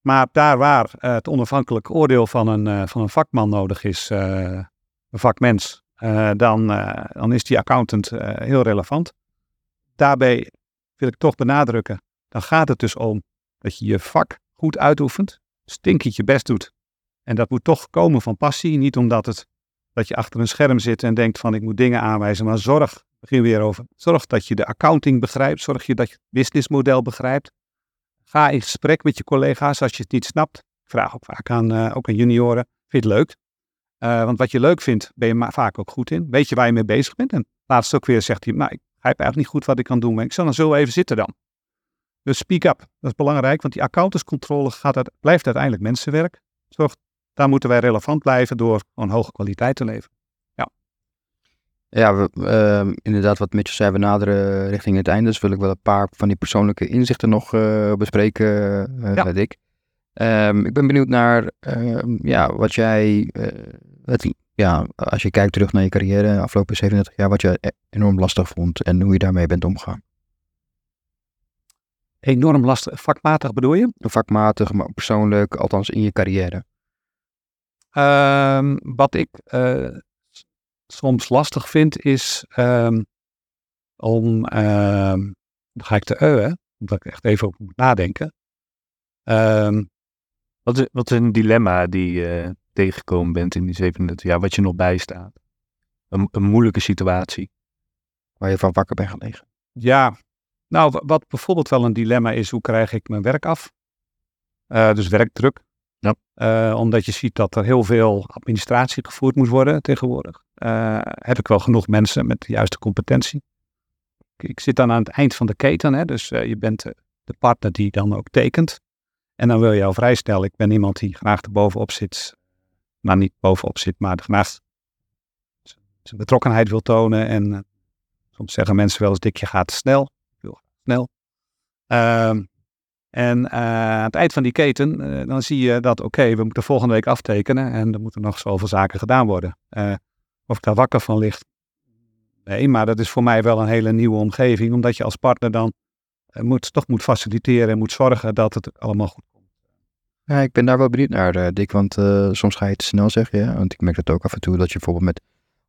Maar daar waar het onafhankelijk oordeel van een, van een vakman nodig is, een vakmens, dan, dan is die accountant heel relevant. Daarbij wil ik toch benadrukken, dan gaat het dus om dat je je vak goed uitoefent, stinkend je best doet en dat moet toch komen van passie, niet omdat het, dat je achter een scherm zit en denkt van ik moet dingen aanwijzen, maar zorg, begin weer over, zorg dat je de accounting begrijpt, zorg je dat je het businessmodel begrijpt. Ga in gesprek met je collega's als je het niet snapt. Ik vraag ook vaak aan, uh, ook aan junioren, vind je het leuk? Uh, want wat je leuk vindt, ben je vaak ook goed in. Weet je waar je mee bezig bent? En laatst ook weer zegt hij, nou ik begrijp eigenlijk niet goed wat ik kan doen, maar ik zal dan zo even zitten dan. Dus speak up, dat is belangrijk, want die accountantscontrole gaat uit, blijft uiteindelijk mensenwerk. Zorg daar moeten wij relevant blijven door een hoge kwaliteit te leveren. Ja, ja we, uh, inderdaad wat Mitchell zei, we naderen richting het einde. Dus wil ik wel een paar van die persoonlijke inzichten nog uh, bespreken, uh, ja. Dick. Um, ik ben benieuwd naar ja, wat jij, het, ja, als je kijkt terug naar je carrière, afgelopen 37 jaar, wat je e-, enorm lastig vond en hoe je daarmee bent omgegaan. Enorm lastig, vakmatig bedoel je? Vakmatig, maar persoonlijk, althans in je carrière. Ehm, wat ik eh, soms lastig vind is ehm, om, ehm, dan ga ik te eu, hè, omdat ik echt even op moet nadenken. Ehm, Wat is, wat is een dilemma die je tegengekomen bent in die 37 jaar, wat je nog bijstaat? Een, een moeilijke situatie. Waar je van wakker bent gelegen. ja, nou, wa- wat bijvoorbeeld wel een dilemma is, hoe krijg ik mijn werk af? Eh, dus werkdruk. Ja. Eh, omdat je ziet dat er heel veel administratie gevoerd moet worden tegenwoordig. Eh, heb ik wel genoeg mensen met de juiste competentie? Ik, ik zit dan aan het eind van de keten, hè, dus eh, je bent de, partner die dan ook tekent. En dan wil je al vrij snel, ik ben iemand die graag er bovenop zit. Nou, niet bovenop zit, maar z- zijn betrokkenheid wil tonen. En eh, soms zeggen mensen wel eens, dik, je gaat snel. Graag snel. Ehm, en eh, aan het eind van die keten, eh, dan zie je dat, oké, we moeten volgende week aftekenen en er moeten nog zoveel zaken gedaan worden. Of ik daar wakker van ligt, nee, maar dat is voor mij wel een hele nieuwe omgeving, omdat je als partner dan moet, toch moet faciliteren en moet zorgen dat het allemaal goed. Ja, ik ben daar wel benieuwd naar, eh, Dick. Want eh, soms ga je te snel, zeg je. Want ik merk dat ook af en toe. Dat je bijvoorbeeld met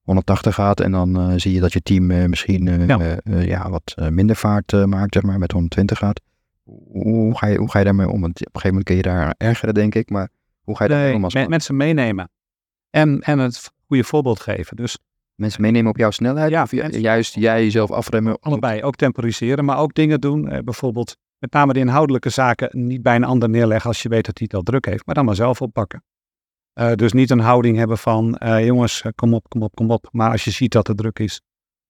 180 gaat. En dan eh, zie je dat je team eh, misschien eh, Ja. eh, eh, ja, wat eh, minder vaart eh, maakt, zeg maar. Met 120 gaat. Hoe, hoe ga je, hoe ga je daarmee om? Want op een gegeven moment kun je daar ergeren, denk ik. Maar hoe ga je daarmee Nee, om als me- mensen meenemen en, en het goede voorbeeld geven. Dus Mensen meenemen op jouw snelheid? Ja, of ju- mensen- juist jij jezelf afremmen? op- allebei, ook temporiseren, maar ook dingen doen. eh, bijvoorbeeld met name de inhoudelijke zaken niet bij een ander neerleggen als je weet dat hij het al druk heeft, maar dan maar zelf oppakken. Eh, dus niet een houding hebben van, eh, jongens, eh, kom op, kom op, kom op. Maar als je ziet dat het druk is,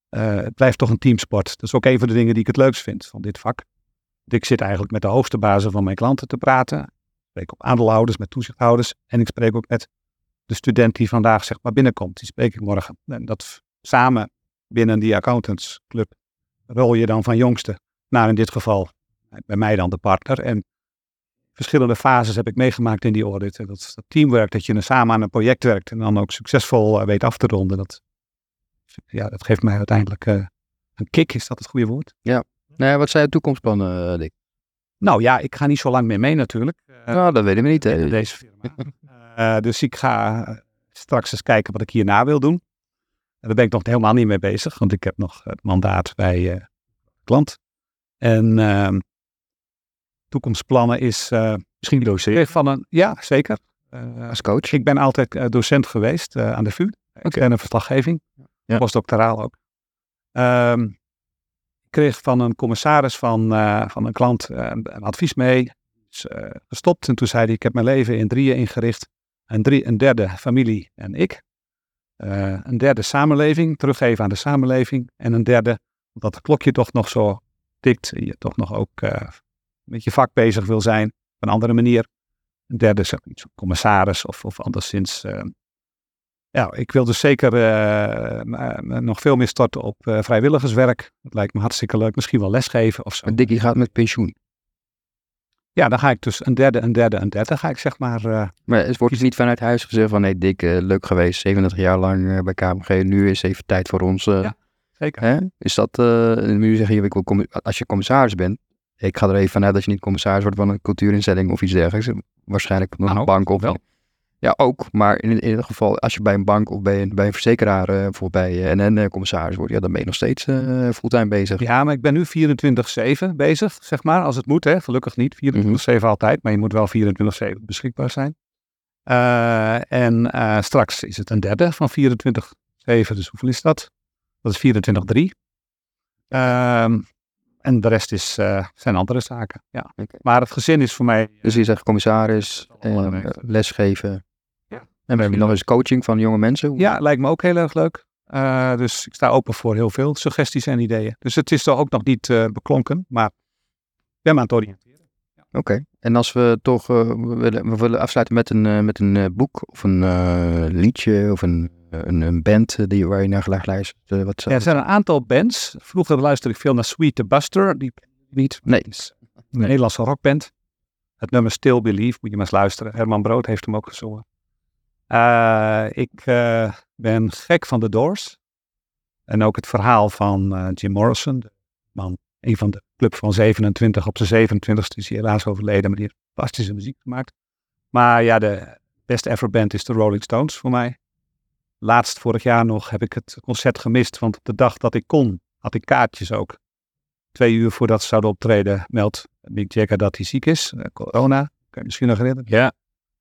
het blijft toch een teamsport. Dat is ook een van de dingen die ik het leukst vind van dit vak. Ik zit eigenlijk met de hoogste bazen van mijn klanten te praten. Ik spreek op aandeelhouders, met toezichthouders. En ik spreek ook met de student die vandaag zeg maar binnenkomt. Die spreek ik morgen. En dat samen binnen die accountantsclub rol je dan van jongste naar in dit geval bij mij dan de partner. En verschillende fases heb ik meegemaakt in die audit. En dat, dat teamwork, dat je samen aan een project werkt en dan ook succesvol eh, weet af te ronden. Dat, ja, dat geeft mij uiteindelijk eh, een kick, is dat het goede woord? Nee, wat zijn je toekomstplannen, eh, Dick? Nou ja, ik ga niet zo lang meer mee natuurlijk. Eh, nou, dat weten we niet. hè. deze firma. [LAUGHS] Dus ik ga straks eens kijken wat ik hierna wil doen. En daar ben ik nog helemaal niet mee bezig, want ik heb nog het mandaat bij klant. En ehm, toekomstplannen is eh, Misschien doseren. van een, ja zeker. Eh, Als coach? ik ben altijd eh, docent geweest eh, aan de VU. Ik en een verslaggeving. Ja. Postdoctoraal ook. Ehm, ik kreeg van een commissaris van, eh, van een klant eh, een advies mee. Is eh, gestopt en toen zei hij, ik heb mijn leven in drieën ingericht. Een, drie, een derde familie en ik. Eh, een derde samenleving, teruggeven aan de samenleving. En een derde, omdat het klokje toch nog zo tikt. en Je toch nog ook eh, met je vak bezig wil zijn. Op een andere manier. Een derde is ook iets van commissaris of, of anderszins. eh, ja, ik wil dus zeker eh, m- nog veel meer starten op eh, vrijwilligerswerk. Dat lijkt me hartstikke leuk. Misschien wel lesgeven of zo. Maar Dickie gaat met pensioen. Ja, dan ga ik dus een derde, een derde, een derde. Ga ik zeg maar. eh, Maar het wordt dus niet vanuit huis gezegd van... Nee, Dick, eh, leuk geweest. 37 jaar lang eh, bij KMG. Nu is even tijd voor ons. eh, Ja. zeker. Hè? Is dat... eh nu zeg je, ik wil als je commissaris bent... Ik ga er even vanuit dat je niet commissaris wordt van een cultuurinstelling of iets dergelijks. Waarschijnlijk nog Nou, een bank of... wel. Ja, ook. Maar in, in ieder geval, als je bij een bank of bij een, bij een verzekeraar... eh, bijvoorbeeld bij eh, NN eh, commissaris wordt... Ja, dan ben je nog steeds fulltime bezig. Ja, maar ik ben nu 24-7 bezig, zeg maar, als het moet. Hè. Gelukkig niet 24-7 altijd, maar je moet wel 24-7 beschikbaar zijn. En straks is het een derde van 24-7, dus hoeveel is dat? Dat is 24-3. En de rest is, eh, zijn andere zaken, ja. Maar het gezin is voor mij... Dus je zegt commissaris, eh, belangrijk. lesgeven. Ja. En we hebben nog eens coaching van jonge mensen. Hoe- Ja, lijkt me ook heel erg leuk. Eh, dus ik sta open voor heel veel suggesties en ideeën. Dus het is toch ook nog niet eh, beklonken, maar ik ben me aan het oriënteren. Oké. En als we toch, eh, we, willen, we willen afsluiten met een, eh, met een eh, boek of een eh, liedje of een, een, een band eh, die, waar je naar geluid luistert. eh, wat Ja, er zijn een aantal bands. Vroeger luisterde ik veel naar Sweet the Buster. Die niet. Nee. Een Nederlandse rockband. Het nummer Still Believe, moet je maar eens luisteren. Herman Brood heeft hem ook gezongen. Eh, ik eh, ben gek van The Doors. En ook het verhaal van eh, Jim Morrison. De man, een van de club van 27. Op zijn 27ste is hij helaas overleden, maar die heeft fantastische muziek gemaakt. Maar ja, de best ever band is de Rolling Stones voor mij. Laatst vorig jaar nog heb ik het concert gemist, want op de dag dat ik kon, had ik kaartjes ook. Twee uur voordat ze zouden optreden, meldt Mick Jagger dat hij ziek is. eh, corona, kan je misschien nog herinneren. Ja,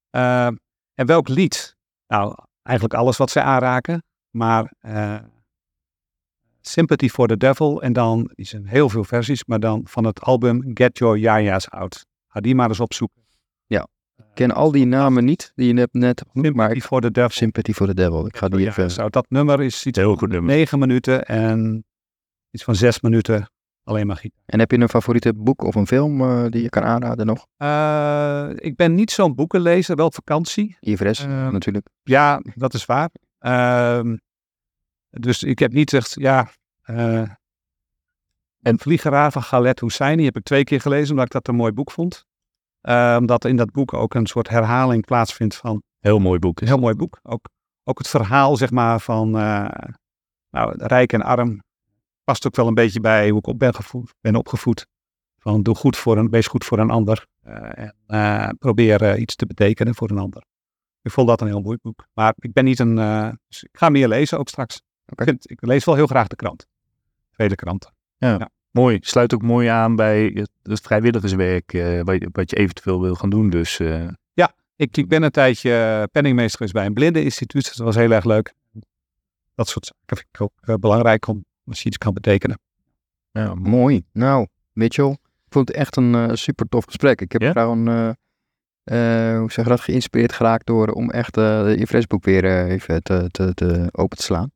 Eh, en welk lied? Nou, eigenlijk alles wat zij aanraken. Maar eh, Sympathy for the Devil. En dan, die zijn heel veel versies, maar dan van het album Get Your Yaya's Out. Ga die maar eens opzoeken. Ik ken al die namen niet die je net, net hebt genoemd, maar Sympathy ik, for the Devil. Sympathy for the Devil. Ik ga die even... Out. Dat nummer is iets heel goed nummer. negen minuten en iets van zes minuten alleen maar gitaar. En heb je een favoriete boek of een film eh, die je kan aanraden nog? Eh, ik ben niet zo'n boekenlezer, wel op vakantie. IFRS Ehm, natuurlijk. Ja, dat is waar. Ehm, dus ik heb niet echt, ja. eh en Vliegeraar van Galet Husseini heb ik twee keer gelezen, omdat ik dat een mooi boek vond. Omdat in dat boek ook een soort herhaling plaatsvindt van heel mooi boek. heel mooi boek. Ook, ook het verhaal, zeg maar, van eh, nou, rijk en arm. Past ook wel een beetje bij hoe ik op ben, gevoed, ben opgevoed. Van doe goed voor een, wees goed voor een ander. eh, en eh, probeer iets te betekenen voor een ander. Ik vond dat een heel mooi boek. Maar ik ben niet een. dus ik ga meer lezen ook straks. Ik, vind- ik lees wel heel graag de krant. Vele kranten. Mooi. Sluit ook mooi aan bij het, het vrijwilligerswerk eh, wat, je, wat je eventueel wil gaan doen. Dus eh, Ik, ik ben een tijdje penningmeester geweest bij een blindeninstituut. Dat was heel erg leuk. Dat soort zaken vind ik ook eh, belangrijk om als je iets kan betekenen. Ja, mooi. Nou, Mitchell, ik vond het echt een eh, super tof gesprek. Ik heb Ja? gewoon, eh, eh, hoe zeg je dat, geïnspireerd geraakt door om echt eh de IFRS-boek weer eh, even te, te, te open te slaan.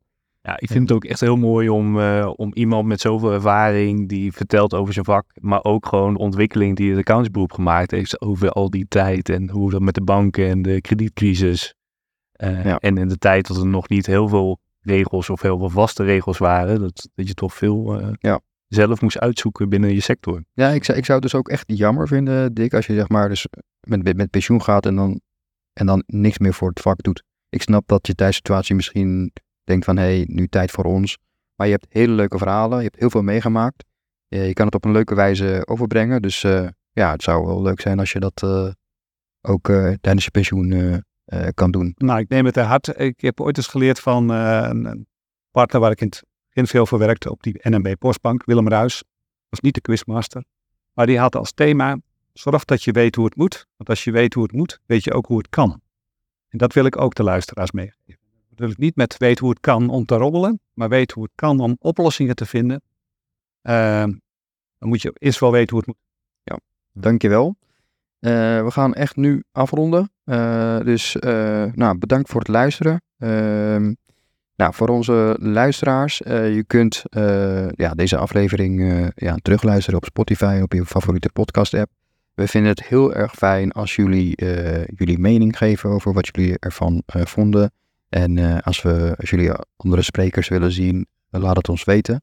Ja, ik vind het ook echt heel mooi om, eh, om iemand met zoveel ervaring die vertelt over zijn vak, maar ook gewoon de ontwikkeling die het accountsberoep gemaakt heeft over al die tijd en hoe dat met de banken en de kredietcrisis. eh, Ja. En in de tijd dat er nog niet heel veel regels of heel veel vaste regels waren, dat, dat je toch veel eh, Ja. zelf moest uitzoeken binnen je sector. Ja, ik zou, ik zou het dus ook echt jammer vinden, Dick, als je zeg maar dus met, met, met pensioen gaat en dan, en dan niks meer voor het vak doet. Ik snap dat je thuissituatie misschien denkt van, hé, hey, nu tijd voor ons. Maar je hebt hele leuke verhalen, je hebt heel veel meegemaakt. Eh, je kan het op een leuke wijze overbrengen. Dus eh, ja, het zou wel leuk zijn als je dat eh, ook tijdens je pensioen kan doen. Nou, ik neem het ter harte. Ik heb ooit eens geleerd van een partner waar ik in het begin veel voor werkte op die NMB Postbank, Willem Ruis. Was niet de quizmaster. Maar die had als thema, zorg dat je weet hoe het moet. Want als je weet hoe het moet, weet je ook hoe het kan. En dat wil ik ook de luisteraars meegeven. Wil ik niet met weet hoe het kan om te roddelen, maar weet hoe het kan om oplossingen te vinden. Ehm, dan moet je eerst wel weten hoe het moet. Dankjewel. Eh we gaan echt nu afronden. Eh, dus eh, nou, bedankt voor het luisteren. Ehm, nou, voor onze luisteraars, je kunt ja, deze aflevering ja, terugluisteren op Spotify, op je favoriete podcast app. We vinden het heel erg fijn als jullie jullie mening geven over wat jullie ervan vonden. En eh, als, we, als jullie andere sprekers willen zien, eh, laat het ons weten.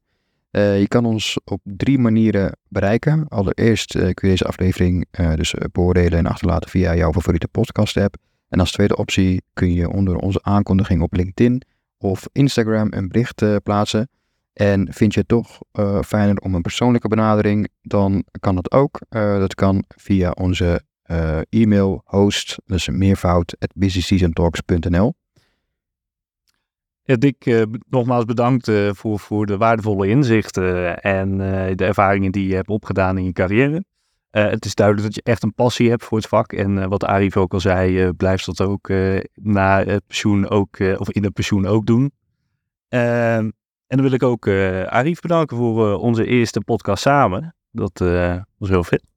Eh, je kan ons op drie manieren bereiken. Allereerst kun je deze aflevering dus beoordelen en achterlaten via jouw favoriete podcast app. En als tweede optie kun je onder onze aankondiging op LinkedIn of Instagram een bericht plaatsen. En vind je het toch fijner om een persoonlijke benadering, dan kan dat ook. Dat kan via onze e-mail host, dus meervoud. Ja, eh, nogmaals bedankt eh, voor, voor de waardevolle inzichten en eh, de ervaringen die je hebt opgedaan in je carrière. Het is duidelijk dat je echt een passie hebt voor het vak. En wat Arif ook al zei, eh, blijf dat ook na het pensioen ook, of in het pensioen ook doen. Ehm, en dan wil ik ook Arif bedanken voor onze eerste podcast samen. Dat was heel vet.